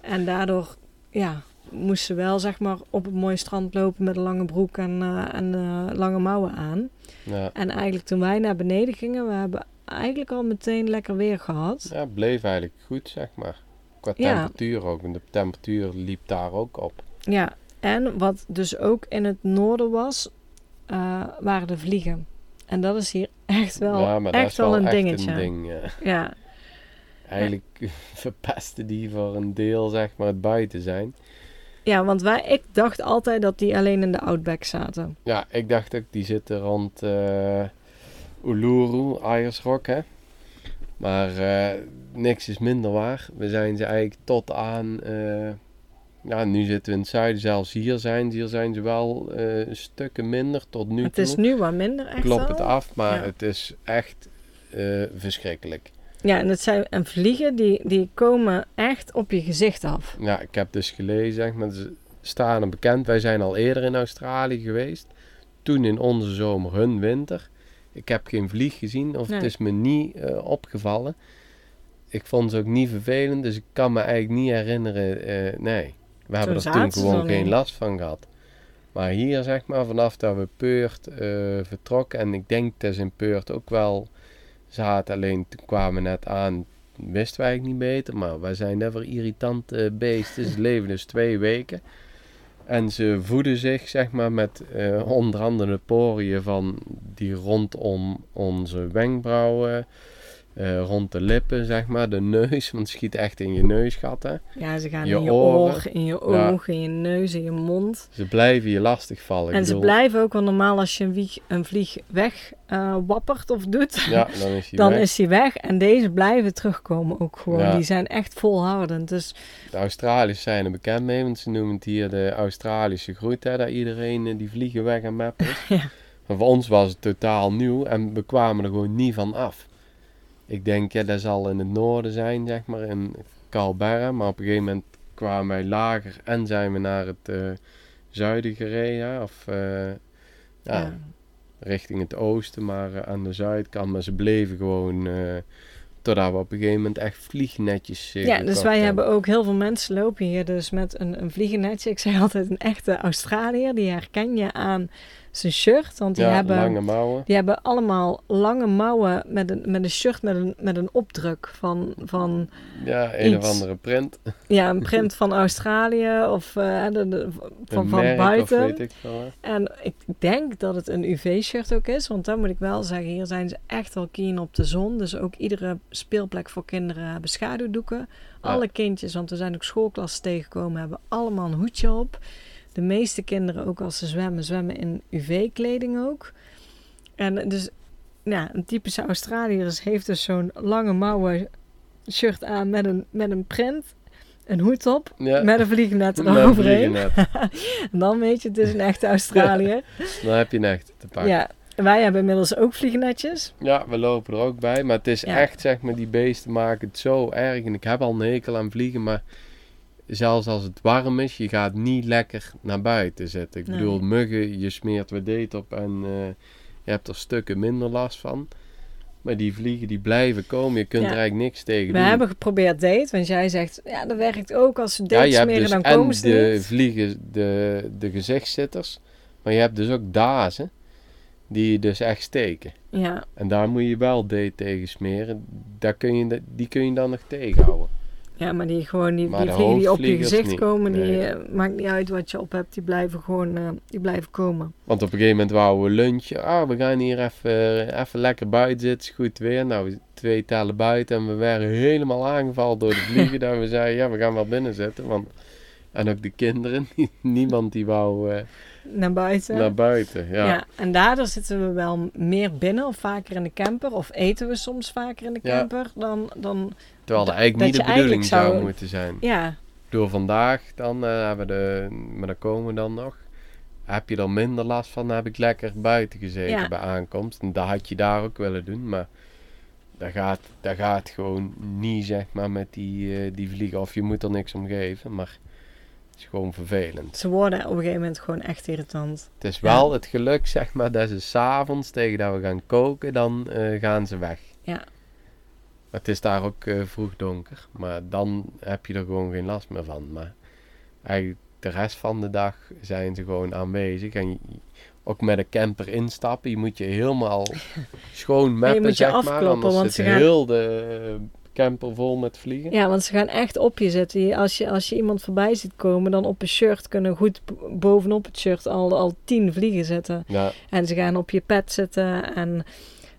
En daardoor, ja, moest ze wel zeg maar op een mooi strand lopen met een lange broek en, eh, en eh, lange mouwen aan. Ja. En eigenlijk toen wij naar beneden gingen, we hebben eigenlijk al meteen lekker weer gehad. Ja, het bleef eigenlijk goed, zeg maar. Qua Ja. temperatuur ook. En de temperatuur liep daar ook op. Ja, en wat dus ook in het noorden was, eh, waren de vliegen. En dat is hier echt wel, ja, maar dat echt is wel wel een dingetje. een ding. ja. Ja, Eigenlijk verpesten die voor een deel, zeg maar, het buiten zijn. ja, want wij, ik dacht altijd dat die alleen in de Outback zaten. Ja, ik dacht ook, die zitten rond eh Uluru, Ayersrock, hè. Maar eh, niks is minder waar. We zijn ze eigenlijk tot aan... eh, ja, nu zitten we in het zuiden, zelfs hier zijn. Hier zijn ze wel eh, stukken minder tot nu het is nu wat minder echt Klopt het af, maar Ja. het is echt eh, verschrikkelijk. Ja, en, het zijn, en vliegen die, die komen echt op je gezicht af. Ja, ik heb dus gelezen, zeg maar, ze staan bekend. Wij zijn al eerder in Australië geweest. Toen in onze zomer, hun winter. Ik heb geen vlieg gezien, of het is me niet eh, opgevallen. ik vond ze ook niet vervelend, dus ik kan me eigenlijk niet herinneren. nee, we hebben er toen gewoon geen last van gehad. Maar hier, zeg maar, vanaf dat we Peurt eh, vertrokken, en ik denk dat ze in Peurt ook wel zaten, alleen toen kwamen we net aan, wisten wij eigenlijk niet beter, maar wij zijn never irritante beesten. Ze leven dus twee weken. En ze voeden zich, zeg maar, met eh, onder andere de poriën van die rondom onze wenkbrauwen, eh, rond de lippen, zeg maar, de neus, want het schiet echt in je neusgatten. Ja, ze gaan Je in je oren. oor, in je Ja. oog, in je neus, in je mond. Ze blijven je lastigvallen. Ik en ze bedoel, blijven ook wel normaal als je een, wieg, een vlieg weg eh, wappert of doet. Ja, dan is hij dan weg. is die weg. En deze blijven terugkomen ook gewoon. Ja. Die zijn echt volhardend. Dus De Australiërs zijn er bekend mee, want ze noemen het hier de Australische groet, hè, dat iedereen eh, die vliegen weg aan mappen is. Ja. Maar voor ons was het totaal nieuw en we kwamen er gewoon niet van af. Ik denk, ja, dat zal in het noorden zijn, zeg maar, in Canberra. Maar op een gegeven moment kwamen wij lager en zijn we naar het eh, zuiden gereden, of eh, ja, ja. richting het oosten, maar eh, aan de zuidkant. Maar ze bleven gewoon, totdat we op een gegeven moment echt vliegnetjes eh, Ja, dus wij hebben. hebben ook heel veel mensen lopen hier dus met een, een vliegennetje. Ik zeg altijd een echte Australiër. Die herken je aan zijn shirt. Want die, ja, hebben, lange mouwen. die hebben allemaal lange mouwen met een, met een shirt met een, met een opdruk van, van Ja, een Iets. of andere print. ja, een print van Australië of eh, de, de- van, een van buiten. Weet ik. En ik denk dat het een UV-shirt ook is. Want dan moet ik wel zeggen, hier zijn ze echt wel keen op de zon. Dus ook iedere speelplek voor kinderen hebben schaduwdoeken. Alle kindjes, want we zijn ook schoolklassen tegengekomen, hebben allemaal een hoedje op. De meeste kinderen, ook als ze zwemmen, zwemmen in UV-kleding ook. En dus, ja, een typische Australiër heeft dus zo'n lange mouwen shirt aan met een, met een print. Een hoed op, Ja, met een vliegnet eroverheen. vliegennet. En dan weet je, het is een echte Australiër. Dan heb je een echt te pakken. Ja. Ja, wij hebben inmiddels ook vliegennetjes. we lopen er ook bij. Maar het is Ja. echt, zeg maar, die beesten maken het zo erg. En ik heb al een hekel aan vliegen, maar zelfs als het warm is, je gaat niet lekker naar buiten zitten. Ik Nee. bedoel, muggen, je smeert weer deet op en eh, je hebt er stukken minder last van. Maar die vliegen die blijven komen, je kunt Ja. er eigenlijk niks tegen We doen. hebben geprobeerd date, want jij zegt, ja, dat werkt ook. Als ze date smeren, dus dan en komen ze de niet. vliegen, de, de gezichtszitters, maar je hebt dus ook dazen die je dus echt steken. Ja, En daar moet je wel date tegen smeren. Daar kun je, die kun je dan nog tegenhouden. Ja, maar die, gewoon, die, die vliegen die op je gezicht niet. komen, die Nee. eh, maakt niet uit wat je op hebt. Die blijven gewoon, eh, die blijven komen. Want op een gegeven moment wouden we lunchen. Ah, we gaan hier even, even lekker buiten zitten. Goed weer. Nou, we twee tellen buiten. En we werden helemaal aangevallen door de vliegen. dat we zeiden, ja, we gaan wel binnen zitten. Want... En ook de kinderen. Niemand die wou eh, Naar buiten. naar buiten. Ja. ja. en daardoor zitten we wel meer binnen of vaker in de camper. Of eten we soms vaker in de Ja. camper dan, dan Terwijl dat eigenlijk niet de bedoeling zou zou- moeten zijn. ja, Door vandaag dan eh, hebben we de, maar daar komen we dan nog. Heb je er minder last van, dan heb ik lekker buiten gezeten Ja. bij aankomst. En dat had je daar ook willen doen, maar dat gaat, dat gaat gewoon niet zeg maar met die, eh, die vliegen. Of je moet er niks om geven, maar is gewoon vervelend. ze worden op een gegeven moment gewoon echt irritant. Het is wel het geluk zeg maar dat ze s'avonds tegen dat we gaan koken, dan eh, gaan ze weg. Ja. Maar het is daar ook eh, vroeg donker. Maar dan heb je er gewoon geen last meer van. Maar eigenlijk de rest van de dag zijn ze gewoon aanwezig. En je- ook met een camper instappen. Je moet je helemaal schoon mappen, moet je zeg maar. afkloppen, Anders want ze gaan- heel de camper vol met vliegen. Ja, want ze gaan echt op je zitten. Als je, als je iemand voorbij ziet komen, dan op een shirt kunnen goed bovenop het shirt al, al tien vliegen zitten. Ja, En ze gaan op je pet zitten en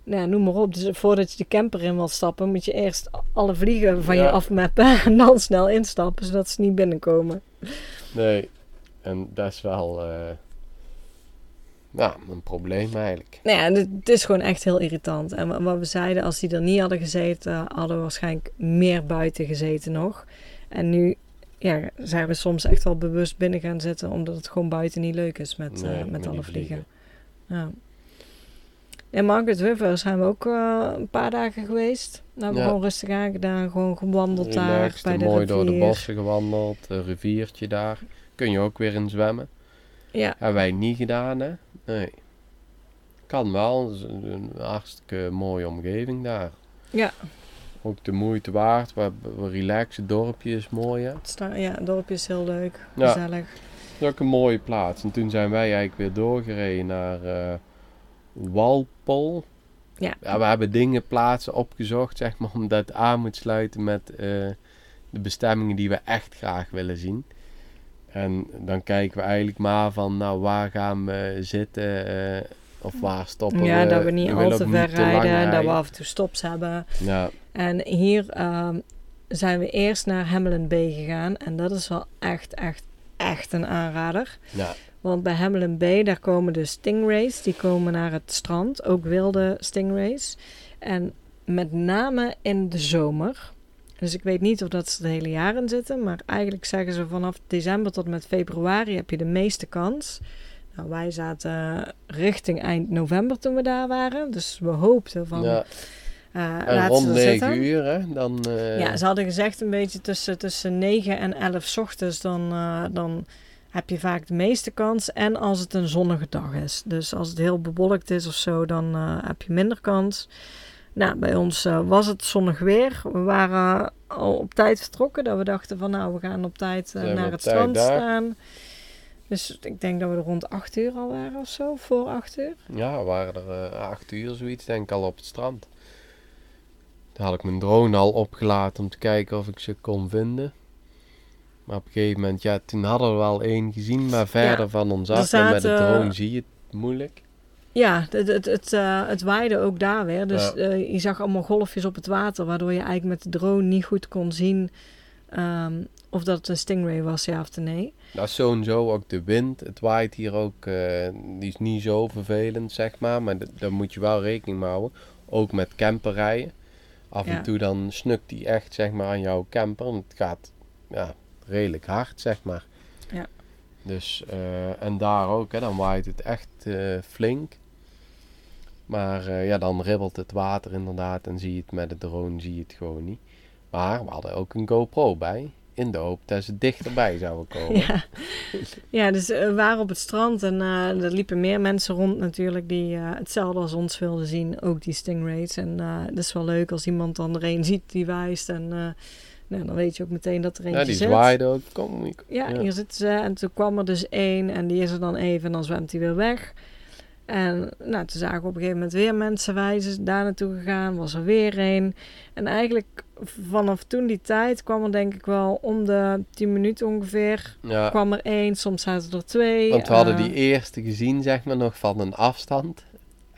nou, ja, noem maar op. Dus voordat je de camper in wil stappen, moet je eerst alle vliegen van je afmappen en dan snel instappen, zodat ze niet binnenkomen. nee. En dat is wel... eh, ja, een probleem eigenlijk. Nou ja, het, is gewoon echt heel irritant. En wa- wat we zeiden, als die er niet hadden gezeten, hadden we waarschijnlijk meer buiten gezeten nog. En nu ja, zijn we soms echt wel bewust binnen gaan zitten, omdat het gewoon buiten niet leuk is met, eh, met met alle vliegen. Ja. In Margaret River zijn we ook eh, een paar dagen geweest. Nou, we hebben Ja. gewoon rustig aangedaan, gewoon gewandeld daar bij de mooi rivier. door de bossen gewandeld. Een riviertje daar. Kun je ook weer in zwemmen. Ja, Hebben wij niet gedaan, hè? Nee. Kan wel. Het is een, hartstikke mooie omgeving daar. Ja. ook de moeite waard. We relaxen, het dorpje is mooi hè. Ja, het dorpje is heel leuk. Ja. Gezellig. Het is ook een mooie plaats. En toen zijn wij eigenlijk weer doorgereden naar eh Walpole. Ja. we hebben dingen, plaatsen opgezocht, zeg maar, omdat het aan moet sluiten met eh, de bestemmingen die we echt graag willen zien. En dan kijken we eigenlijk maar van, nou, waar gaan we zitten eh, of waar stoppen Ja, we. dat we niet We al te ver te rijden. Dat we af en toe stops hebben. Ja, En hier ehm, zijn we eerst naar Hamilton Bay gegaan. En dat is wel echt, echt, echt een aanrader. ja, Want bij Hamilton Bay, daar komen de stingrays. Die komen naar het strand. Ook wilde stingrays. En met name in de zomer. Dus ik weet niet of dat ze het hele jaar in zitten. Maar eigenlijk zeggen ze vanaf december tot met februari heb je de meeste kans. Nou, wij zaten richting eind november toen we daar waren. Dus we hoopten van... ja. eh En rond ze 9 zitten. uur, hè, dan... eh, Ja, ze hadden gezegd een beetje tussen, tussen 9 en 11 's ochtends. Dan, eh, dan heb je vaak de meeste kans. En als het een zonnige dag is. Dus als het heel bewolkt is of zo, dan heb je minder kans. Nou, bij ons eh, was het zonnig weer. We waren al op tijd vertrokken. Dat we dachten van nou, we gaan op tijd eh, naar het strand daar? staan. Dus ik denk dat we er rond 8 uur al waren of zo. Voor 8 uur. Ja, we waren er eh, acht uur zoiets, denk ik, al op het strand. Toen had ik mijn drone al opgelaten om te kijken of ik ze kon vinden. Maar op een gegeven moment, ja, toen hadden we wel één gezien, maar verder van ons af. En met de drone zie je het moeilijk. Ja, het, het, het, eh, het waaide ook daar weer. Dus Ja. eh, je zag allemaal golfjes op het water, waardoor je eigenlijk met de drone niet goed kon zien ehm, of dat het een stingray was, ja of nee. Dat is sowieso ook de wind. Het waait hier ook, eh, die is niet zo vervelend, zeg maar. Maar daar moet je wel rekening mee houden. Ook met camperrijden. Af Ja. en toe dan snukt die echt, zeg maar, aan jouw camper. Want het gaat, ja, redelijk hard, zeg maar. Ja. Dus, eh, en daar ook, hè, dan waait het echt eh, flink. Maar eh, ja, dan ribbelt het water inderdaad en zie je het met de drone, zie je het gewoon niet. Maar we hadden ook een GoPro bij, in de hoop dat ze dichterbij zouden komen. Ja, ja dus we waren op het strand en er liepen meer mensen rond natuurlijk die hetzelfde als ons wilden zien. Ook die stingrays. En dat is wel leuk als iemand dan er een ziet die wijst. En nou, dan weet je ook meteen dat er eentje Ja, die zit. zwaaide ook. Kom, ik- Ja, Ja. hier zitten ze. En toen kwam er dus één en die is er dan even en dan zwemt hij weer weg. En nou, toen zagen we op een gegeven moment weer mensen wijzen. Daar naartoe gegaan, was er weer één. En eigenlijk vanaf toen die tijd kwam er denk ik wel om de 10 minuten ongeveer. ja, kwam er één, soms zaten er twee. want we hadden Eh, die eerste gezien, zeg maar, nog van een afstand.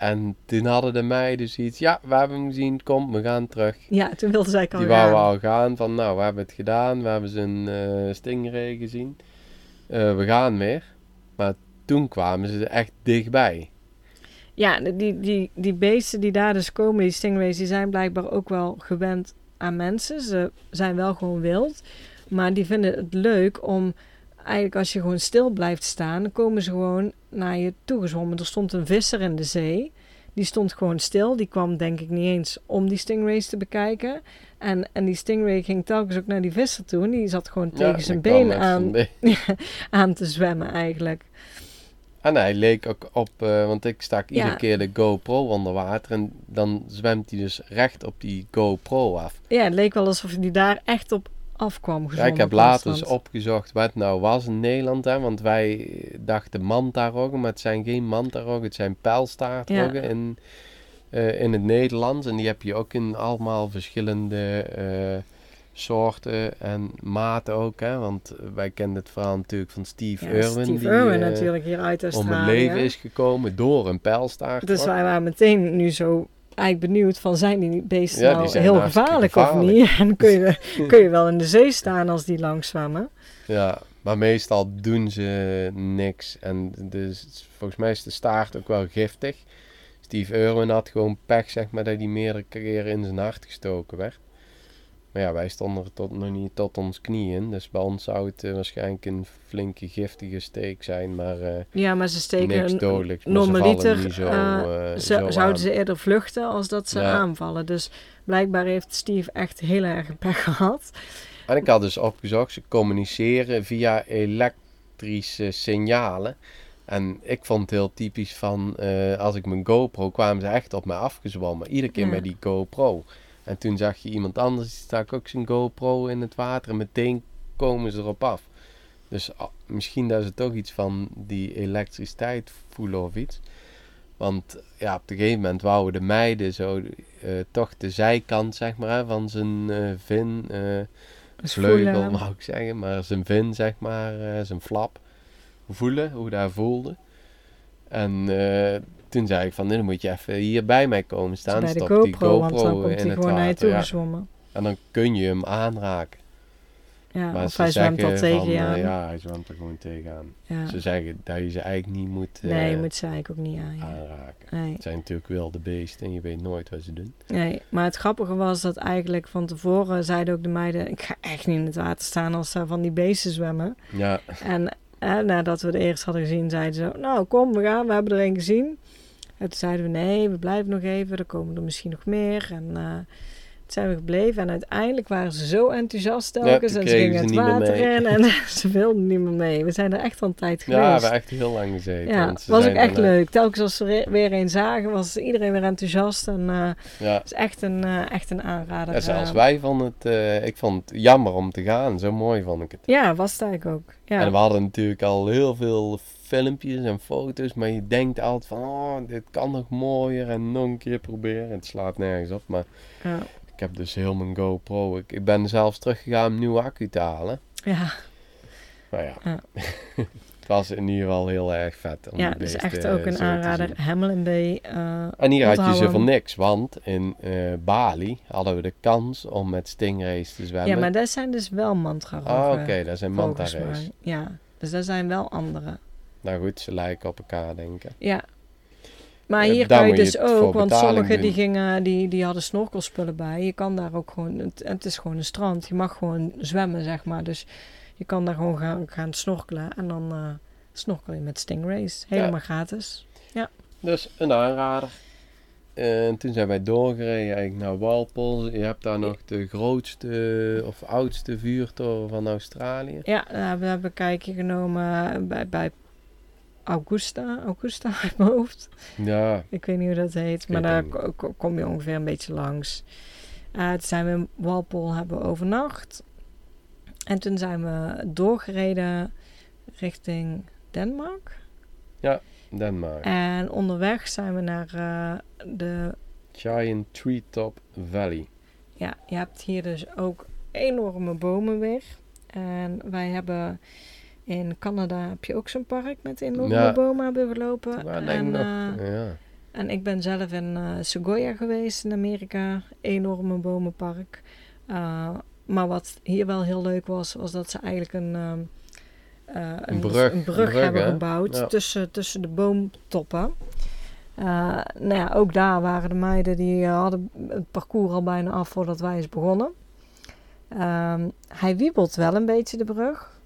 En toen hadden de meiden zoiets, ja, we hebben hem gezien, kom, we gaan terug. Ja, toen wilden zij al Die wouden al gaan, van nou, we hebben het gedaan, we hebben zijn eh stingray gezien. Eh, we gaan weer. Maar toen kwamen ze echt dichtbij. Ja, die, die, die beesten die daar dus komen, die stingrays, die zijn blijkbaar ook wel gewend aan mensen. Ze zijn wel gewoon wild. Maar die vinden het leuk om, eigenlijk als je gewoon stil blijft staan, dan komen ze gewoon naar je toe gezwommen. Er stond een visser in de zee. Die stond gewoon stil. Die kwam denk ik niet eens om die stingrays te bekijken. En, en die stingray ging telkens ook naar die visser toe. En die zat gewoon Ja, tegen zijn been aan, aan te zwemmen eigenlijk. En hij leek ook op, eh, want ik stak iedere Ja. keer de GoPro onder water en dan zwemt hij dus recht op die GoPro af. Ja, het leek wel alsof hij daar echt op afkwam Ja, ik heb later eens opgezocht wat het nou was in Nederland, hè, want wij dachten mantaroggen, maar het zijn geen mantaroggen, het zijn pijlstaartroggen in, eh, in het Nederlands. En die heb je ook in allemaal verschillende eh, soorten en maten ook, hè, want wij kennen het verhaal natuurlijk van Steve Ja, Irwin, Steve die Irwin eh, natuurlijk hier uit om Australië. het leven is gekomen door een pijlstaart. Dus wij waren meteen nu zo eigenlijk benieuwd van zijn die beesten Ja, nou heel gevaarlijk, of niet? En kun je, kun je wel in de zee staan als die langs zwemmen? Ja, maar meestal doen ze niks. En dus, volgens mij is de staart ook wel giftig. Steve Irwin had gewoon pech, zeg maar, dat hij meerdere keren in zijn hart gestoken werd. Maar ja, wij stonden er tot, nog niet tot ons knieën. Dus bij ons zou het eh, waarschijnlijk een flinke giftige steek zijn. Maar eh, Ja, maar ze steken niks dodelijks. Ze vallen normaliter zo, eh, ze- zo aan. zouden ze eerder vluchten als dat ze Ja. aanvallen. Dus blijkbaar heeft Steve echt heel erg pech gehad. En ik had dus opgezocht, ze communiceren via elektrische signalen. En ik vond het heel typisch van, als ik mijn GoPro, kwamen ze echt op me afgezwommen. Iedere keer Ja. met die GoPro. En toen zag je iemand anders, die stak ook zijn GoPro in het water en meteen komen ze erop af. Dus ah, misschien dat ze toch iets van die elektriciteit voelen of iets. Want ja, op een gegeven moment wouden de meiden zo eh, toch de zijkant zeg maar, van zijn eh vin, Dus vleugel mag ik zeggen, maar zijn vin zeg maar, zijn flap voelen, hoe dat voelde. En toen zei ik van, nee, dan moet je even hier bij mij komen staan, bij de stop die GoPro, want dan GoPro komt hij gewoon naar je toe Ja. gezwommen. En dan kun je hem aanraken. Ja, Maar of ze hij zwemt al tegen van, eh, aan. ja, hij zwemt er gewoon tegenaan. Ja. Ze zeggen dat je ze eigenlijk niet moet eh, Nee, je moet ze eigenlijk ook niet aan. ja. aanraken. Nee. Het zijn natuurlijk wilde beesten en je weet nooit wat ze doen. nee, maar het grappige was dat eigenlijk van tevoren zeiden ook de meiden... ik ga echt niet in het water staan als er van die beesten zwemmen. Ja, En nadat we de eerst hadden gezien, zeiden ze... nou, kom, we gaan, we hebben er een gezien. En toen zeiden we, nee, we blijven nog even. Er komen er misschien nog meer. En eh, zijn we gebleven. En uiteindelijk waren ze zo enthousiast telkens. en ze gingen het water in. En ze wilden niet meer mee. We zijn er echt al een tijd ja we geweest. hebben echt heel lang gezeten. Ja, was ook echt daarna- leuk. Telkens als we er weer een zagen, was iedereen weer enthousiast. En eh, Ja, het is echt een, eh, echt een aanrader. ja zelfs eh. wij vonden het, eh, ik vond het jammer om te gaan. Zo mooi vond ik het. Ja, was het eigenlijk ook. Ja. En we hadden natuurlijk al heel veel filmpjes en foto's, maar je denkt altijd van, oh, dit kan nog mooier en nog een keer proberen. Het slaat nergens op, maar ja. Ik heb dus heel mijn GoPro. Ik, ik ben zelfs teruggegaan om een nieuwe accu te halen. ja. Maar ja, Ja. het was in ieder geval heel erg vet. Om Ja, dat is beesten, echt ook eh, een zo te aanrader. Hamilton Bay. eh, En hier had je ze onthouden. voor niks, want in eh, Bali hadden we de kans om met stingrays te zwemmen. ja, maar dat zijn dus wel mantra Ah, oké, dat zijn volgens manta rays. mij. Ja, dus dat zijn wel andere. Nou goed, ze lijken op elkaar, denk ik. Ja. Maar Ja, hier kan je dus ook, want sommigen die, gingen, die, die hadden snorkelspullen bij. Je kan daar ook gewoon, het, het is gewoon een strand. Je mag gewoon zwemmen, zeg maar. Dus je kan daar gewoon gaan, gaan snorkelen. En dan eh snorkel je met stingrays. Helemaal gratis. Dus een aanrader. En toen zijn wij doorgereden eigenlijk naar Walpole. Je hebt daar nog de grootste of oudste vuurtoren van Australië. Ja, daar hebben we hebben een kijkje genomen bij, bij Augusta. Augusta uit mijn hoofd. Ja, Ik weet niet hoe dat heet, maar daar kom je ongeveer een beetje langs. Eh toen zijn we in Walpole hebben overnacht. En toen zijn we doorgereden richting Denemarken. Denemarken. En onderweg zijn we naar eh, de... Giant Treetop Valley. Ja, je hebt hier dus ook enorme bomen weer. En wij hebben... In Canada heb je ook zo'n park met enorme bomen hebben we gelopen. En, eh, ja. En ik ben zelf in eh Sequoia geweest in Amerika. Enorme bomenpark. Uh, maar wat hier wel heel leuk was, was dat ze eigenlijk een, um, uh, een, brug, een brug hebben hè? gebouwd ja. tussen, tussen de boomtoppen. Uh, nou ja, ook daar waren de meiden die uh, hadden het parcours al bijna af voordat wij eens begonnen. Um, hij wiebelt wel een beetje de brug.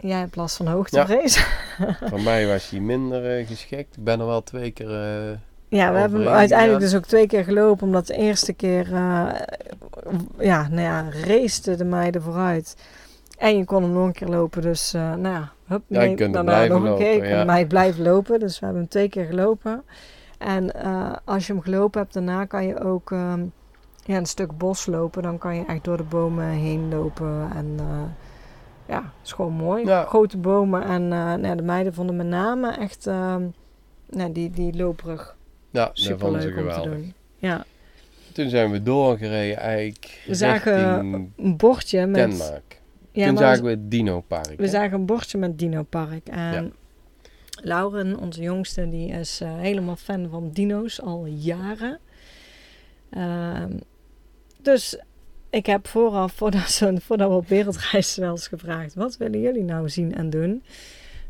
Jij hebt last van hoogtevrees. Ja. Voor mij was hij minder uh, geschikt. Ik ben er wel twee keer. Uh, ja, we hebben hem uiteindelijk dus ook twee keer gelopen, omdat de eerste keer, uh, ja, nou ja, raceten de meiden vooruit. En je kon hem nog een keer lopen, dus nou ja, hup, ja, je kunt daarna nog lopen, een keer. Ja. Mij blijven lopen, dus we hebben hem twee keer gelopen. En als je hem gelopen hebt, daarna kan je ook um, ja, een stuk bos lopen. Dan kan je echt door de bomen heen lopen en ja, het is gewoon mooi. Ja. Grote bomen en uh, nou, de meiden vonden met name echt uh, nou, die, die loopbrug ja, super leuk om te doen. Ja. Toen zijn we doorgereden eigenlijk We zagen een bordje met... Denmark. Ja, Toen zagen we het Dino Park. We hè? zagen een bordje met Dino Park. En ja. Lauren, onze jongste, die is uh, helemaal fan van dino's al jaren. Uh, dus ik heb vooraf, voordat, voordat we op wereldreis wel eens gevraagd... wat willen jullie nou zien en doen?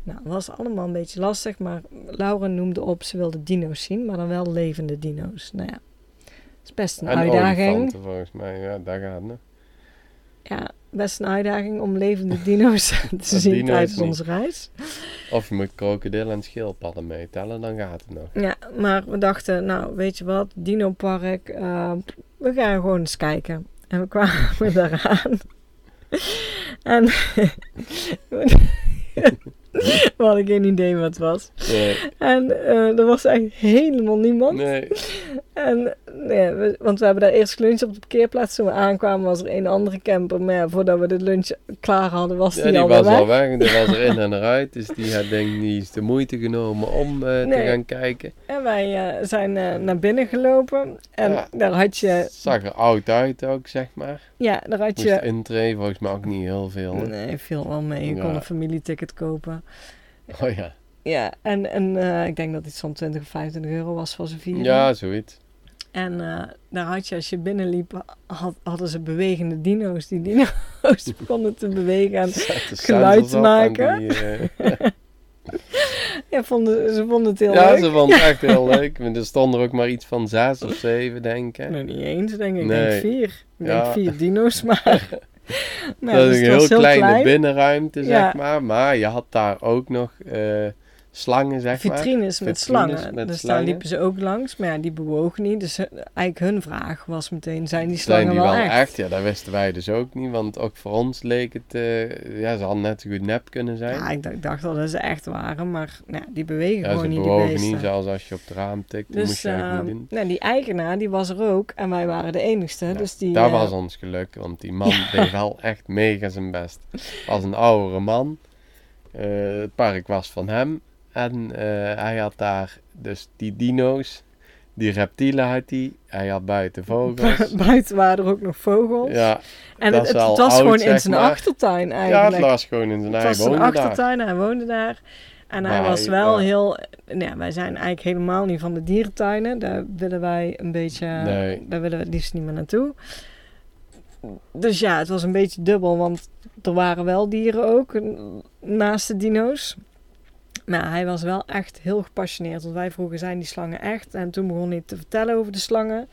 Nou, dat was allemaal een beetje lastig, maar Lauren noemde op... ze wilde dino's zien, maar dan wel levende dino's. Nou ja, dat is best een en uitdaging. volgens mij, ja, daar gaat het. Ja, best een uitdaging om levende dino's te zien dino's tijdens onze reis. Of je moet krokodillen en schildpadden meetellen, dan gaat het nog. Ja, maar we dachten, nou, weet je wat, Dino Park, uh, we gaan gewoon eens kijken. En we kwamen daaraan. en We hadden geen idee wat het was. Nee, En eh, er was echt helemaal niemand. nee. En, we- want we hebben daar eerst lunch op de parkeerplaats. Toen we aankwamen was er een andere camper. Maar ja, voordat we de lunch klaar hadden, was Ja, die, die al was weg. al weg en die was er in en eruit. Dus die had denk ik niet de moeite genomen om eh, te gaan kijken. En wij eh, zijn eh, naar binnen gelopen. En daar had je... Zag er oud uit ook, zeg maar. Ja, daar had Moest je... intree, volgens mij ook niet heel veel. hè? Nee, viel wel mee. Je kon een familieticket kopen. Oh ja. Ja, en, en ik denk dat iets van 20 of 25 euro was voor z'n vieren. Ja, zoiets. En eh, daar had je, als je binnenliep, had, hadden ze bewegende dino's. Die dino's begonnen te bewegen. En geluid te maken. die, eh, ja, vonden, ze vonden het heel ja, leuk. ze vond het echt heel leuk. Er stonden er ook maar iets van zes of zeven, denk ik. Nou, niet eens, denk ik. Ik Nee. denk vier. Ik Ja. denk vier dino's, maar... Ja, dat dus is het een heel kleine klein. binnenruimte, zeg Ja. maar. Maar je had daar ook nog eh, slangen, zeg maar. Vitrines met Vitrines slangen. met dus slangen. daar liepen ze ook langs. Maar ja, die bewogen niet. Dus eh, eigenlijk hun vraag was meteen, zijn die slangen Zijn die wel, wel echt? echt? Ja, dat wisten wij dus ook niet. Want ook voor ons leek het... eh, ja, ze hadden net zo goed nep kunnen zijn. Ja, ik dacht, ik dacht wel dat ze echt waren. Maar nou, die bewegen Ja, gewoon niet, die bewogen beesten. niet, zelfs als je op het raam tikt. Moest Dus je eigenlijk eh, niet doen. nou, die eigenaar die was er ook en wij waren de enigste. Ja, dus die, Dat eh, was ons geluk, want die man deed wel echt mega zijn best. Als een oudere man. Het park was van hem. En eh, hij had daar dus die dino's. Die reptielen had hij. Hij had buiten vogels. buiten waren er ook nog vogels. ja, en dat het, het, was oud, gewoon in zijn maar. achtertuin ja, eigenlijk. het was gewoon in zijn Het eigen was zijn wonen daar. achtertuin, hij woonde daar. En hij Maar was hij- wel ja. heel... Nou, ja, wij zijn eigenlijk helemaal niet van de dierentuinen. Daar willen wij een beetje... Nee. Daar willen we het liefst niet meer naartoe. Dus ja, het was een beetje dubbel. Want er waren wel dieren ook naast de dino's. Maar hij was wel echt heel gepassioneerd. Want wij vroegen, zijn die slangen echt? En toen begon hij te vertellen over de slangen.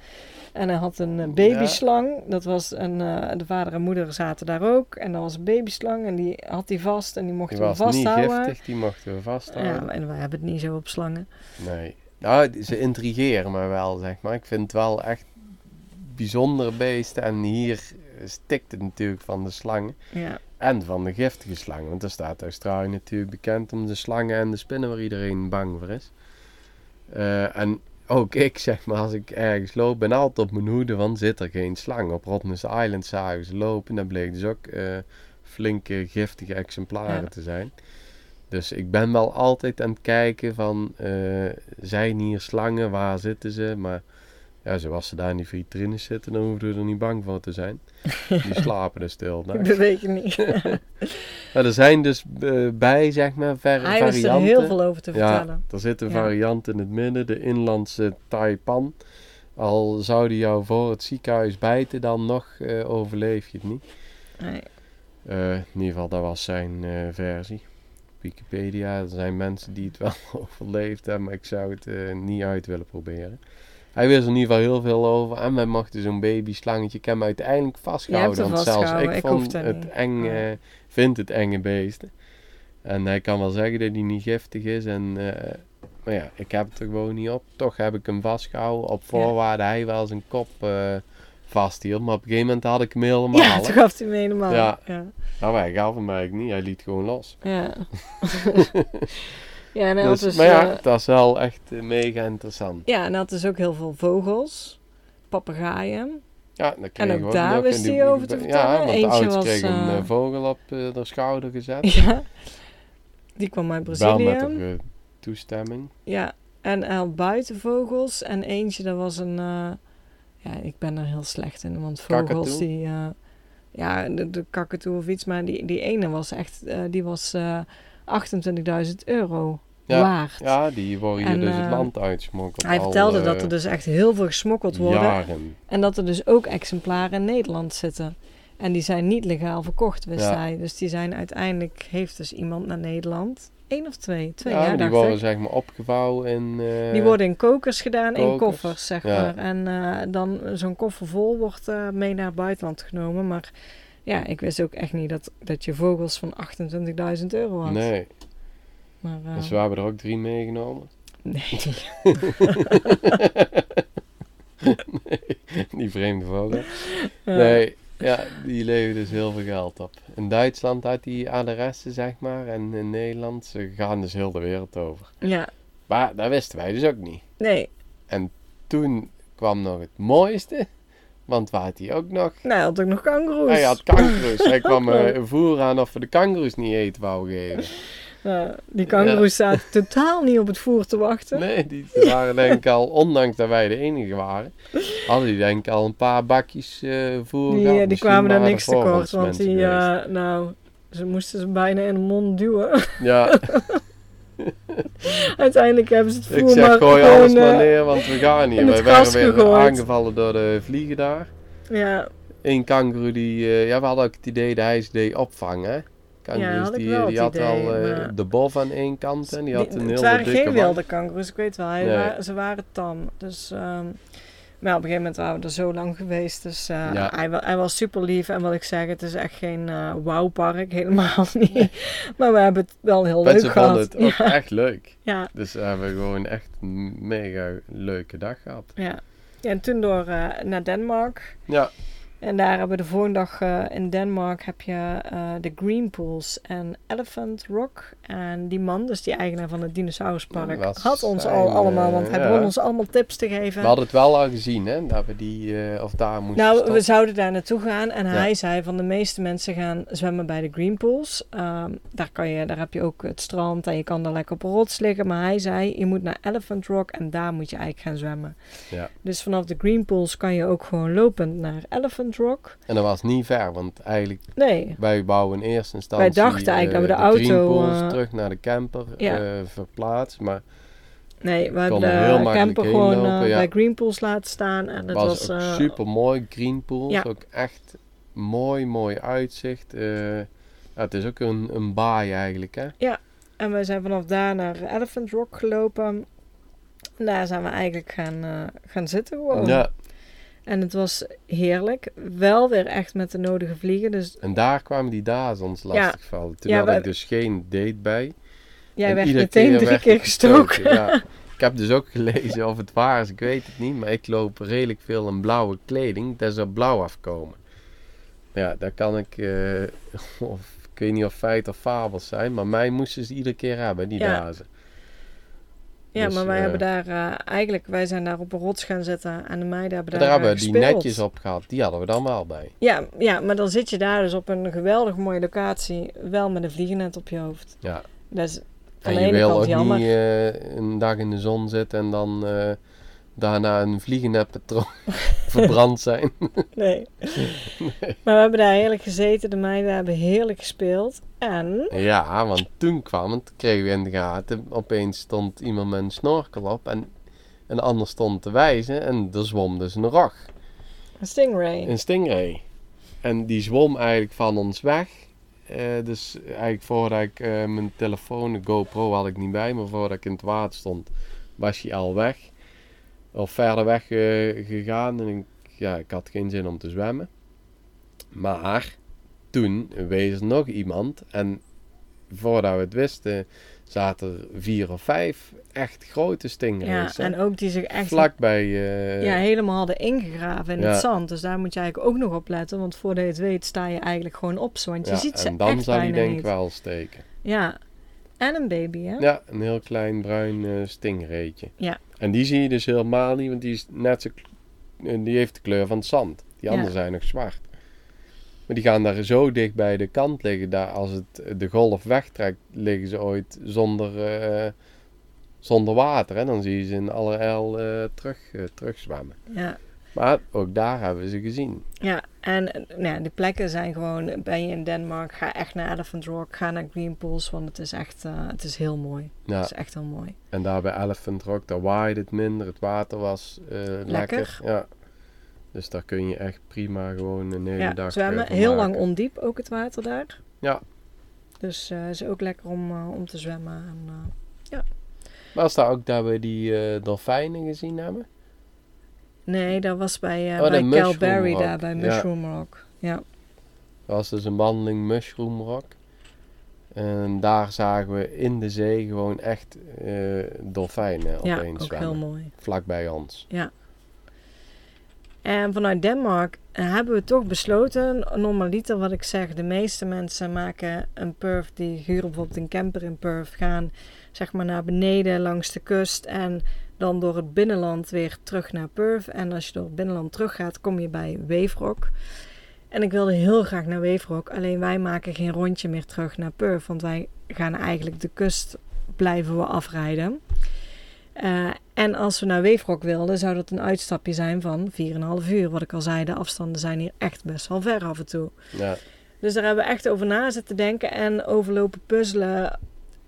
En hij had een eh, babyslang. Dat was een, eh, de vader en moeder zaten daar ook. En dat was een babyslang. En die had hij vast. En die mochten Die we was niet vasthouden. giftig, die mochten we vasthouden. Ja, en wij hebben het niet zo op slangen. Nee. Nou, ze intrigeren me wel, zeg maar. Ik vind het wel echt bijzondere beesten. En hier stikt het natuurlijk van de slangen. Ja, En van de giftige slangen. Want er staat Australië natuurlijk bekend om de slangen en de spinnen waar iedereen bang voor is. Eh, en ook ik, zeg maar, als ik ergens loop, ben altijd op mijn hoede, want zit er geen slang. Op Rottnest Island zagen ze lopen. Dat bleek dus ook eh, flinke giftige exemplaren Ja. te zijn. Dus ik ben wel altijd aan het kijken van, eh, zijn hier slangen, waar zitten ze? Maar ja, zoals ze daar in die vitrines zitten, dan hoeven we er niet bang voor te zijn. Die slapen er stil. ik naar. beweeg het niet. Maar er zijn dus eh, bij, zeg maar, ver- hij varianten. wist er heel veel over te Ja, vertellen. er zit een Ja. variant in het midden, de inlandse taipan. Al zou die jou voor het ziekenhuis bijten, dan nog eh, overleef je het niet. Nee. Eh, in ieder geval, dat was zijn versie. Wikipedia, er zijn mensen die het wel overleefd hebben, maar ik zou het niet uit willen proberen. Hij wist er in ieder geval heel veel over. En wij mochten zo'n babyslangetje. Ik heb hem uiteindelijk vastgehouden. hem Want zelfs ik ik vond het niet. eng, vind het enge beesten. En hij kan wel zeggen dat hij niet giftig is. En, eh, maar ja, ik heb het er gewoon niet op. Toch heb ik hem vastgehouden. Op voorwaarde hij wel zijn kop eh, vasthield. Maar op een gegeven moment had ik hem helemaal. Ja, toen gaf hij me helemaal. Ja. ja. Nou, hij gaf hem eigenlijk niet. Hij liet gewoon los. Ja. ja, en hij had Dus, dus, maar ja, eh, dat is wel echt eh, mega interessant. ja, en hij had dus ook heel veel vogels, papegaaien. Ja, dan kregen ook we ook daar wist En die- hij over te Ja, vertellen. want de Eentje was, kreeg een eh, eh, vogel op eh, de schouder gezet. Ja. Die kwam uit Wel Brazilië. met haar eh, toestemming. Ja, en hij had buitenvogels. En eentje, dat was een... eh, ja, ik ben er heel slecht in. Want vogels Kakatoe? die... eh, ja, de, de kakatoe of iets. Maar die, die ene was echt... eh, die was eh 28.000 euro Ja, waard. Ja, die worden hier En, dus het eh, land uitgesmokkeld. Hij al, vertelde eh, dat er dus echt heel veel gesmokkeld worden. Jaren. En dat er dus ook exemplaren in Nederland zitten. En die zijn niet legaal verkocht, wist Ja. hij. Dus die zijn uiteindelijk... Heeft dus iemand naar Nederland... Eén of twee? Twee, ja, die worden ik. zeg maar opgevouwen in... eh, Die worden in kokers gedaan, in koffers, zeg ja. maar. En eh, dan zo'n koffer vol wordt eh, mee naar het buitenland genomen. Maar ja, ik wist ook echt niet dat, dat je vogels van 28.000 euro had. Nee, Maar, eh, dus we hebben er ook drie meegenomen. nee. nee, die vreemde vogel. Nee, Ja, die leveren dus heel veel geld op. In Duitsland had die adressen, zeg maar. En in Nederland, ze gaan dus heel de wereld over. Ja, Maar dat wisten wij dus ook niet. nee. Toen kwam nog het mooiste. Want waar had hij ook nog? Nou, hij had ook nog kangoeroes. Hij had kangoeroes. Hij kwam eh, een voer aan of we de kangoeroes niet eten wou geven. Nou, die kangoeroes zaten totaal niet op het voer te wachten. Nee, die waren denk ik al, ondanks dat wij de enige waren, hadden die denk ik al een paar bakjes eh voer Die, eh, die Misschien kwamen daar niks tekort, want die, eh, nou, ze moesten ze bijna in de mond duwen. Ja, Uiteindelijk hebben ze het voer ik zeg maar gooi gewoon, alles maar eh, neer, want we gaan het Wij werden weer gegooid. aangevallen door de vliegen daar. Ja, Eén kangoeroe die, eh, ja we hadden ook het idee dat hij ze deed opvangen. hè. Kangoeroes ik die, die het had idee, al eh, maar- de bof aan één kant en die had die- een het hele waren dikke geen wang. wilde kangoeroes, ik weet wel. Hij Nee. wa- ze waren tam. Dus, ehm, maar op een gegeven moment waren we er zo lang geweest. Dus eh, Ja. hij, hij was super lief. En wat ik zeg, het is echt geen eh wauwpark, helemaal niet. maar we hebben het wel heel leuk Mensen gehad. vonden het ook echt leuk. ja, Dus we hebben gewoon echt een mega leuke dag gehad. ja. Ja, en toen door eh, naar Denemarken. Ja, En daar hebben we de volgende dag eh, in Denemarken heb je eh, de Green Pools en Elephant Rock. En die man, dus die eigenaar van het dinosauruspark, was had ons al allemaal, want eh, hij ja. begon ons allemaal tips te geven. we hadden het wel al gezien hè, dat we die, of daar moesten Nou, stoppen. we zouden daar naartoe gaan en Ja. hij zei van de meeste mensen gaan zwemmen bij de Green Pools. Ehm, daar, kan je, daar heb je ook het strand en je kan daar lekker op een rots liggen. Maar hij zei, je moet naar Elephant Rock en daar moet je eigenlijk gaan zwemmen. Ja. Dus vanaf de Green Pools kan je ook gewoon lopend naar Elephant Rock. En dat was niet ver, want eigenlijk Nee, wij bouwen in eerste instantie Wij dachten eigenlijk eh, dat we de Green auto, eh, terug naar de camper ja. eh, verplaatst. Maar nee we hebben de camper gewoon lopen, eh, ja. bij Green Pools laten staan. En het was, was, eh, super mooi. Green Pools, ja. ook echt mooi, mooi uitzicht. Eh, ja, het is ook een, een baai eigenlijk hè. En we zijn vanaf daar naar Elephant Rock gelopen. En daar zijn we eigenlijk gaan, eh, gaan zitten gewoon. Ja, En het was heerlijk. Wel weer echt met de nodige vliegen. Dus en daar kwamen die ons Ja. lastigvallen. Toen Ja, had we- ik dus geen date bij. jij En werd meteen drie keer gestoken. Ja. Ik heb dus ook gelezen of het waar is, ik weet het niet. Maar ik loop redelijk veel in blauwe kleding. Dat zou blauw afkomen. Ja, daar kan ik... eh, of, ik weet niet of feit of fabels zijn. Maar mij moesten ze iedere keer hebben, die Ja. dazen. Ja, Dus, maar wij eh, hebben daar eh, eigenlijk, wij zijn daar op een rots gaan zitten. En de meiden hebben Daar, daar, hebben eh, we die gespeeld. netjes op gehad. Die hadden we dan wel bij. Ja, ja, maar dan zit je daar dus op een geweldig mooie locatie. Wel met een vliegennet op je hoofd. Ja. Dat is van En je wil ook jammer. niet eh, een dag in de zon zitten en dan eh, daarna een vliegennepatroon verbrand zijn. Nee. Maar we hebben daar heerlijk gezeten. De meiden hebben heerlijk gespeeld. En Ja, want toen kwam het, kregen we in de gaten. Opeens stond iemand met een snorkel op en een ander stond te wijzen en er zwom dus een rog, een stingray. een stingray. En die zwom eigenlijk van ons weg. Eh, dus eigenlijk voordat ik eh, mijn telefoon, de GoPro had ik niet bij, maar voordat ik in het water stond, was hij al weg. Of verder weg eh, gegaan en ik, ja, ik had geen zin om te zwemmen. Maar toen wees er nog iemand en voordat we het wisten zaten er vier of vijf echt grote Ja, stingrays. hè. en ook die zich echt Vlakbij eh, ja, helemaal hadden ingegraven in Ja. het zand. Dus daar moet je eigenlijk ook nog op letten. Want voordat je het weet sta je eigenlijk gewoon op ze. Want je ja, ziet ze en dan echt zal hij bijna denk ik wel steken. Ja. En een baby, hè? Ja, een heel klein bruin eh stingreetje. Ja. En die zie je dus helemaal niet, want die is net zo, die heeft de kleur van het zand. Die Ja. anderen zijn nog zwart. Maar die gaan daar zo dicht bij de kant liggen, daar als het de golf wegtrekt, liggen ze ooit zonder, eh, zonder water. En dan zie je ze in allerijl eh terug, eh, terugzwemmen. Ja. Maar ook daar hebben we ze gezien. Ja, en nou ja, de plekken zijn gewoon, ben je in Denemarken, ga echt naar Elephant Rock, ga naar Green Pools, want het is echt, eh, het is heel mooi. Ja, Het is echt heel mooi. en daar bij Elephant Rock, daar waaide het minder, het water was eh, lekker. Ja. Dus daar kun je echt prima gewoon een hele Ja, dag zwemmen, eh, heel lang ondiep ook het water daar. Ja. Dus het is ook lekker om, om te zwemmen. En, eh, Was daar ook dat we die dolfijnen gezien hebben? Nee, dat was bij, eh Oh, bij Calberry Rock. daar, bij Ja. Mushroom Rock. Ja. Dat was dus een wandeling Mushroom Rock. En daar zagen we in de zee gewoon echt eh, dolfijnen Ja, opeens ook zwemmen. heel mooi. Vlak bij ons. En vanuit Denemarken hebben we toch besloten, normaliter wat ik zeg, de meeste mensen maken een perf, die huren bijvoorbeeld een camper in Perth, gaan zeg maar naar beneden langs de kust en dan door het binnenland weer terug naar Perth. En als je door het binnenland terug gaat, kom je bij Weefrock. En ik wilde heel graag naar Weefrock, alleen wij maken geen rondje meer terug naar Perth, want wij gaan eigenlijk de kust blijven we afrijden. Uh, en als we naar Weefrock wilden, zou dat een uitstapje zijn van 4,5 uur. Wat ik al zei, de afstanden zijn hier echt best wel ver af en toe. Ja. Dus daar hebben we echt over na zitten denken en overlopen puzzelen.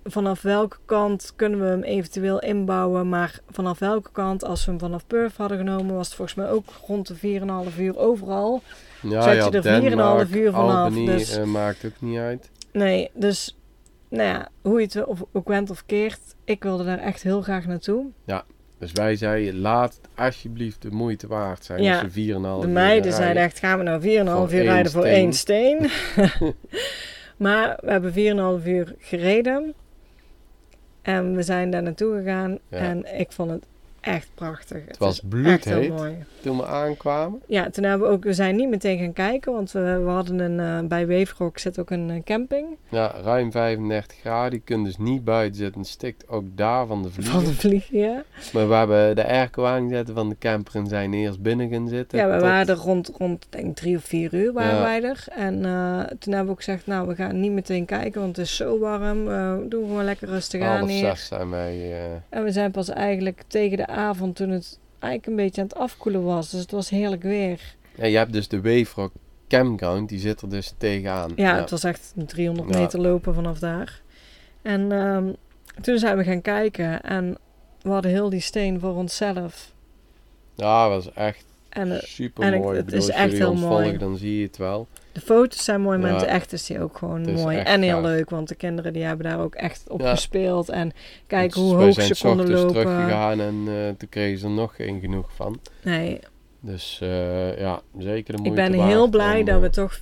Vanaf welke kant kunnen we hem eventueel inbouwen? Maar vanaf welke kant, als we hem vanaf Perth hadden genomen, was het volgens mij ook rond de 4,5 uur overal. Ja, Zet je er 4,5 uur vanaf. Albany, dus, uh, maakt ook niet uit. Nee, dus nou ja, hoe je het of, ook went of keert, ik wilde daar echt heel graag naartoe. Ja, dus wij zeiden, laat het alsjeblieft de moeite waard zijn. Ja, als we 4,5 De meiden zeiden echt, gaan we nou 4,5 uur rijden voor één steen? maar we hebben 4,5 uur gereden. En we zijn daar naartoe gegaan. Ja. En ik vond het echt prachtig. Het was bloedheet heel mooi. toen we aankwamen. Ja, toen hebben we ook, we zijn niet meteen gaan kijken, want we, we hadden een, uh, bij Weefrock zit ook een uh, camping. Ja, ruim 35 graden. Je kunt dus niet buiten zitten. Het stikt ook daar van de vliegen. Van de vliegen, ja. Maar we hebben de airco aangezet van de camper en zijn eerst binnen gaan zitten. Ja, we tot- waren er rond, rond denk ik drie of vier uur waren Ja. wij er. En uh, toen hebben we ook gezegd, nou we gaan niet meteen kijken, want het is zo warm. Uh, doen gewoon lekker rustig aan Half hier. zes zijn wij... eh, En we zijn pas eigenlijk tegen de avond toen het eigenlijk een beetje aan het afkoelen was. Dus het was heerlijk weer. Ja, je hebt dus de Weefrock campground, die zit er dus tegenaan. Ja, het was echt 300 Ja. meter lopen vanaf daar. En ehm, toen zijn we gaan kijken en we hadden heel die steen voor onszelf. Ja, dat was echt En eh, super mooi. het is echt heel mooi. Dan zie je het wel. De foto's zijn mooi, maar Ja. het echt is die ook gewoon mooi. En heel gaaf. leuk, want de kinderen die hebben daar ook echt op Ja. gespeeld. En kijk hoe hoog zijn ze konden lopen. teruggegaan en eh, toen kregen ze er nog geen genoeg van. Nee, Dus eh, ja, zeker de ik moeite ben waard heel blij om, dat eh, we toch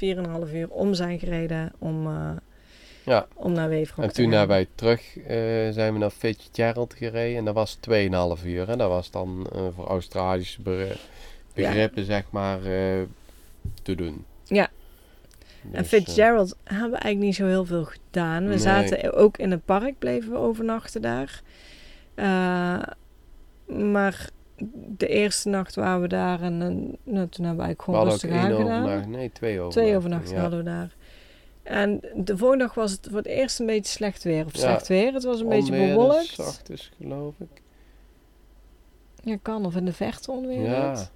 4,5 uur om zijn gereden om, eh, Ja. om naar En te toen gaan. hebben wij terug, eh, zijn we naar Fitzgerald gereden en dat was 2,5 uur. En dat was dan eh, voor Australische be- begrippen, zeg maar, eh, te doen. Ja. Dus, En eh, Fitzgerald hebben we eigenlijk niet zo heel veel gedaan. We Nee. zaten ook in het park, bleven we overnachten daar. Eh, maar de eerste nacht waren we daar en eh, nou, toen hebben we eigenlijk gewoon rustig aangedaan. overnacht, nee, twee overnachtingen. Twee overnachtingen ja. hadden we daar. En de volgende dag was het voor het eerst een beetje slecht weer. Of Ja. slecht weer. Het was een beetje Onweer dus, bewolkt. ochtends, geloof ik. Ja, kan. Of in de verte onweer. Ja, het.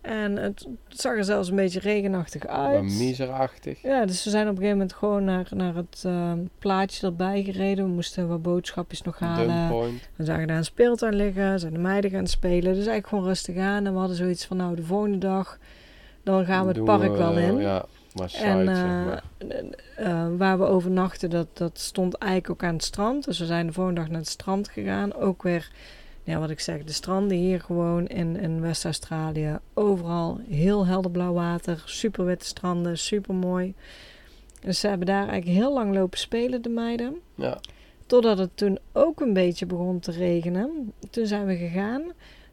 En het, zag er zelfs een beetje regenachtig maar uit. miserachtig. Ja, dus we zijn op een gegeven moment gewoon naar, naar het eh, plaatje erbij gereden. We moesten wat boodschapjes nog halen. We zagen daar een speeltuin liggen. Zijn de meiden gaan spelen. Dus eigenlijk gewoon rustig aan. En we hadden zoiets van, nou, de volgende dag... dan gaan we het park we, wel in. Ja, maar site, En zeg eh, maar. eh, waar we overnachten, dat, dat stond eigenlijk ook aan het strand. Dus we zijn de volgende dag naar het strand gegaan. Ook weer, ja, wat ik zeg, de stranden hier gewoon in, in West-Australië. Overal heel helder blauw water, super witte stranden, super mooi. Dus ze hebben daar eigenlijk heel lang lopen spelen, de meiden. Ja, Totdat het toen ook een beetje begon te regenen. Toen zijn we gegaan.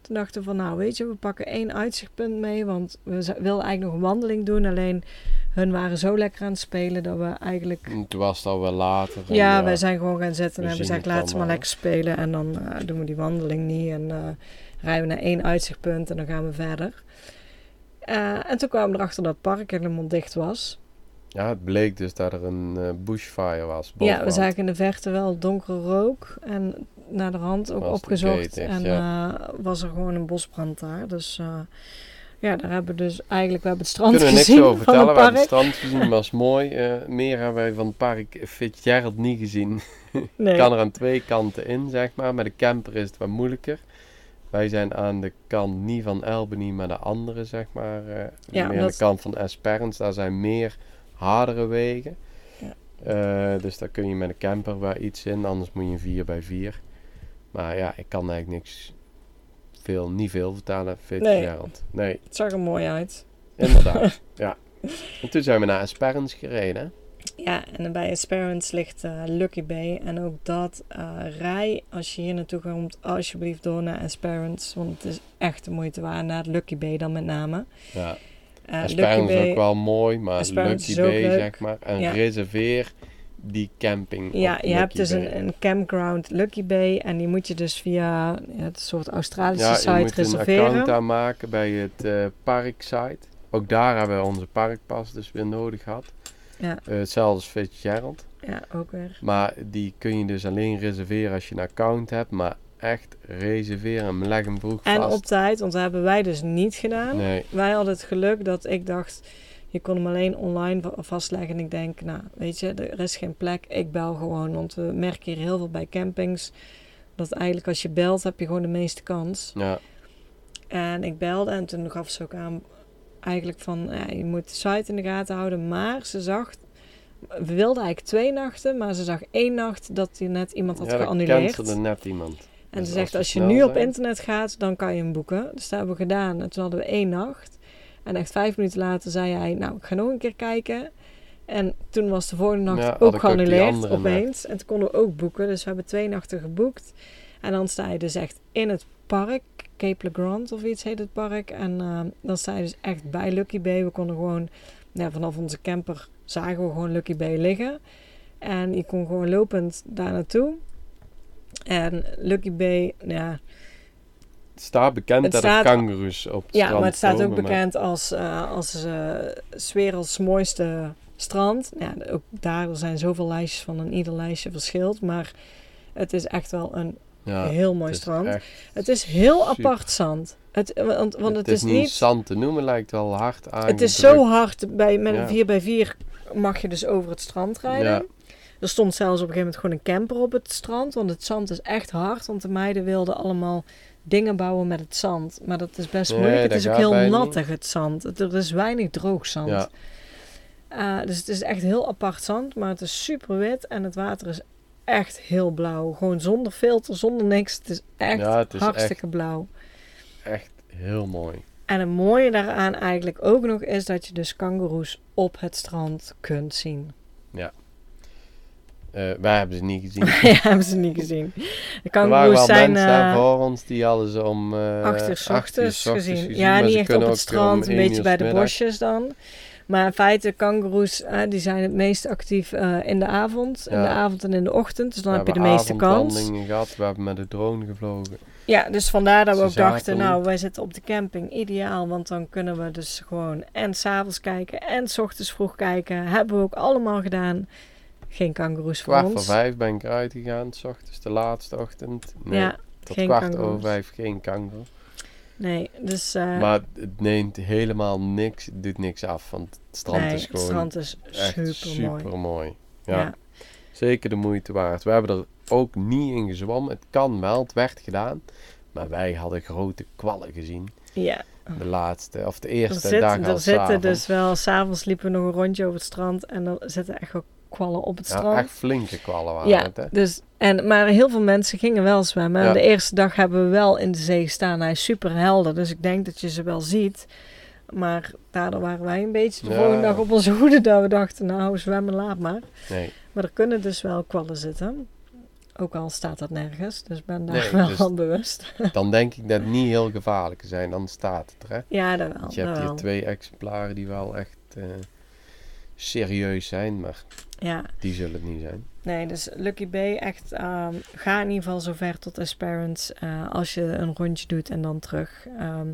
Toen dachten we van, nou weet je, we pakken één uitzichtpunt mee. Want we wilden eigenlijk nog een wandeling doen. Alleen hun waren zo lekker aan het spelen dat we eigenlijk... en toen was het al wel later. Ja, wij zijn gewoon gaan zitten en hebben gezegd, laat ze maar lekker spelen. En dan eh, doen we die wandeling niet. En eh, rijden we naar één uitzichtpunt en dan gaan we verder. Eh, en toen kwamen we erachter dat het park helemaal dicht was. Ja, het bleek dus dat er een bushfire was. Ja, we zagen in de verte wel donkere rook. En naar de hand ook Was opgezocht. gate en ja. eh, was er gewoon een bosbrand daar. Dus eh, ja, daar hebben we dus eigenlijk... We hebben het strand Kunnen we niks gezien over van vertellen. het We hebben het strand gezien, was mooi. Eh, meer hebben wij van het park Fitzgerald niet gezien. Nee. kan er aan twee kanten in, zeg maar. Met de camper is het wat moeilijker. Wij zijn aan de kant niet van Albany, maar de andere, zeg maar. Ja, meer aan de kant van Esperance. Daar zijn meer hardere wegen. Ja. Dus daar kun je met een camper wel iets in. Anders moet je een 4 bij 4 Maar ja, ik kan eigenlijk niks... Veel, niet veel vertellen. Fitzgerald. Nee, Het zag er mooi uit. inderdaad. ja. En toen zijn we naar Esperance gereden. Ja, en bij Esperance ligt eh, Lucky Bay. En ook dat eh, rij, als je hier naartoe komt, alsjeblieft door naar Esperance. Want het is echt de moeite waard. Naar Lucky Bay dan met name. Ja. Uh, Esperance is ook wel mooi, maar Lucky Bay leuk. zeg maar. En Ja. reserveer die camping Ja, je hebt dus een, een campground Lucky Bay. En die moet je dus via ja, het soort Australische Ja, je site moet een reserveren. account aanmaken bij het eh parksite. Ook daar hebben we onze parkpas dus weer nodig gehad. Ja. Eh, hetzelfde als Fitzgerald. Ja, ook weer. Maar die kun je dus alleen reserveren als je een account hebt. Maar echt reserveren hem, leg hem vroeg En vast. op tijd, want dat hebben wij dus niet gedaan. Nee, Wij hadden het geluk dat ik dacht, je kon hem alleen online va- vastleggen. En ik denk, nou, weet je, er is geen plek. Ik bel gewoon, want we merken hier heel veel bij campings. Dat eigenlijk als je belt, heb je gewoon de meeste kans. ja, En ik belde en toen gaf ze ook aan, eigenlijk van, ja, je moet de site in de gaten houden. Maar ze zag, we wilden eigenlijk twee nachten, maar ze zag één nacht dat hij net iemand had ja geannuleerd. cancelde net iemand. En Dus ze als zegt, we als je nu op internet gaat, dan kan je hem boeken. Dus dat hebben we gedaan. En toen hadden we één nacht. En echt vijf minuten later zei hij, nou, ik ga nog een keer kijken. En toen was de volgende nacht Ja, ook geannuleerd, opeens. En toen konden we ook boeken. Dus we hebben twee nachten geboekt. En dan sta je dus echt in het park. Cape Le Grand of iets heet het park. En eh, dan sta je dus echt bij Lucky Bay. We konden gewoon, nou, vanaf onze camper zagen we gewoon Lucky Bay liggen. En je kon gewoon lopend daar naartoe. En Lucky Bay, ja, Het staat bekend Het dat staat- er kangoeroes op het ja, strand maar het staat ook maar- bekend als, eh als eh, 's werelds mooiste strand. Ja, ook daar zijn zoveel lijstjes van en ieder lijstje verschilt. Maar het is echt wel een ja, heel mooi het strand. het is heel super. apart zand. Het, want want het, het is, is niet zand te noemen, lijkt wel hard aan. Het is zo hard. Bij, met Ja. een 4 bij 4 mag je dus over het strand rijden. Ja. Er stond zelfs op een gegeven moment gewoon een camper op het strand. Want het zand is echt hard. Want de meiden wilden allemaal dingen bouwen met het zand. Maar dat is best Nee, moeilijk. Het is ook heel nattig, het zand. Het, er is weinig droog zand. Ja. Eh, dus het is echt heel apart zand. Maar het is super wit. En het water is echt heel blauw. Gewoon zonder filter, zonder niks. Het is echt Ja, het is hartstikke blauw. Echt heel mooi. En het mooie daaraan eigenlijk ook nog is dat je dus kangoeroes op het strand kunt zien. Eh, wij hebben ze niet gezien. ja, hebben ze niet gezien. Er waren wel zijn mensen eh voor ons die hadden ze om eh acht uur ochtends gezien. Ja, niet echt op het strand, een beetje bij de bosjes dan. Maar in feite, kangoeroes eh, die zijn het meest actief in de avond. In de avond en in de ochtend. Dus dan We heb je de meeste kans. avondwandelingen gehad, we hebben met de drone gevlogen. Ja, dus vandaar dat we Ze ook dachten, nou, wij zitten op de camping ideaal. Want dan kunnen we dus gewoon en s'avonds kijken en s ochtends vroeg kijken. Hebben we ook allemaal gedaan. Geen kangoeroes voor Kwart voor vijf ben ik eruit gegaan, s ochtends de laatste ochtend. Nee, ja, tot geen kwart kangoeroes. over vijf geen kangoeroe. nee, dus... eh, Maar het neemt helemaal niks, het doet niks af, want het strand nee, is gewoon het strand is super mooi. Ja, Ja. zeker de moeite waard. We hebben er ook niet in gezwommen. Het kan wel, het werd gedaan. Maar wij hadden grote kwallen gezien. ja. De laatste, of de Er, eerste dag er zitten s'avonds. dus wel, s'avonds liepen we nog een rondje over het strand en er zitten echt wel kwallen op het Ja, strand. echt flinke kwallen waren Ja, het, hè? dus, en, maar heel veel mensen gingen wel zwemmen. En de eerste dag hebben we wel in de zee gestaan. Hij is super helder, dus ik denk dat je ze wel ziet. Maar daardoor waren wij een beetje de Ja. volgende dag op onze hoede. Dat we dachten, nou zwemmen laat maar. Nee, Maar er kunnen dus wel kwallen zitten. Ook al staat dat nergens. Dus ik ben daar Nee, wel dus- van bewust. dan denk ik dat het niet heel gevaarlijk zijn. Dan staat het er, hè? Ja, dat wel. Want je hebt hier twee exemplaren die wel echt eh, serieus zijn. Maar Ja, die zullen het niet zijn. Nee, dus Lucky Bay, echt, ehm, ga in ieder geval zo ver tot Esperance eh, als je een rondje doet en dan terug. Ehm,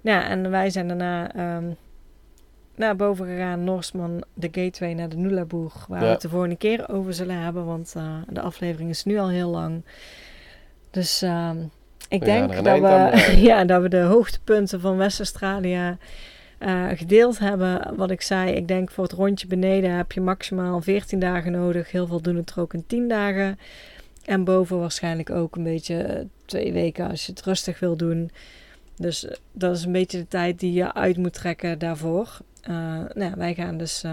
ja, en wij zijn daarna ehm, naar boven gegaan, Norsman, de gateway naar de Nulaboer, waar we het de volgende keer over zullen hebben, want eh, de aflevering is nu al heel lang. Dus ehm, ik denk dat we, ja, dat we de hoogtepunten van West-Australië eh, gedeeld hebben. Wat ik zei, ik denk voor het rondje beneden heb je maximaal 14 dagen nodig. Heel veel doen het er ook in 10 dagen. En boven waarschijnlijk ook een beetje twee weken als je het rustig wil doen. Dus eh, dat is een beetje de tijd die je uit moet trekken daarvoor. Eh, nou, ja, wij gaan dus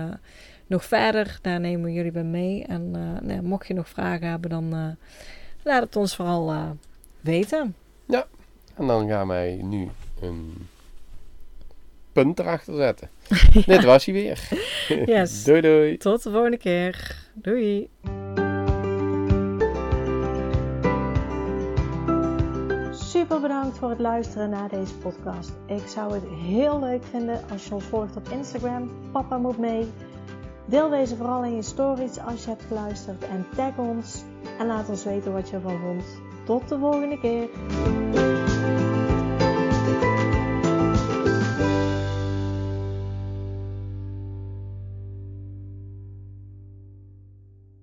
nog verder. Daar nemen we jullie bij mee. En nou, ja, mocht je nog vragen hebben, dan laat het ons vooral weten. En dan gaan wij nu een punt erachter zetten. Dit was hij weer. Yes. doei doei. Tot de volgende keer. Doei. Super bedankt voor het luisteren naar deze podcast. Ik zou het heel leuk vinden als je ons volgt op Instagram. Papa moet mee. Deel deze vooral in je stories als je hebt geluisterd en tag ons en laat ons weten wat je ervan vond. Tot de volgende keer.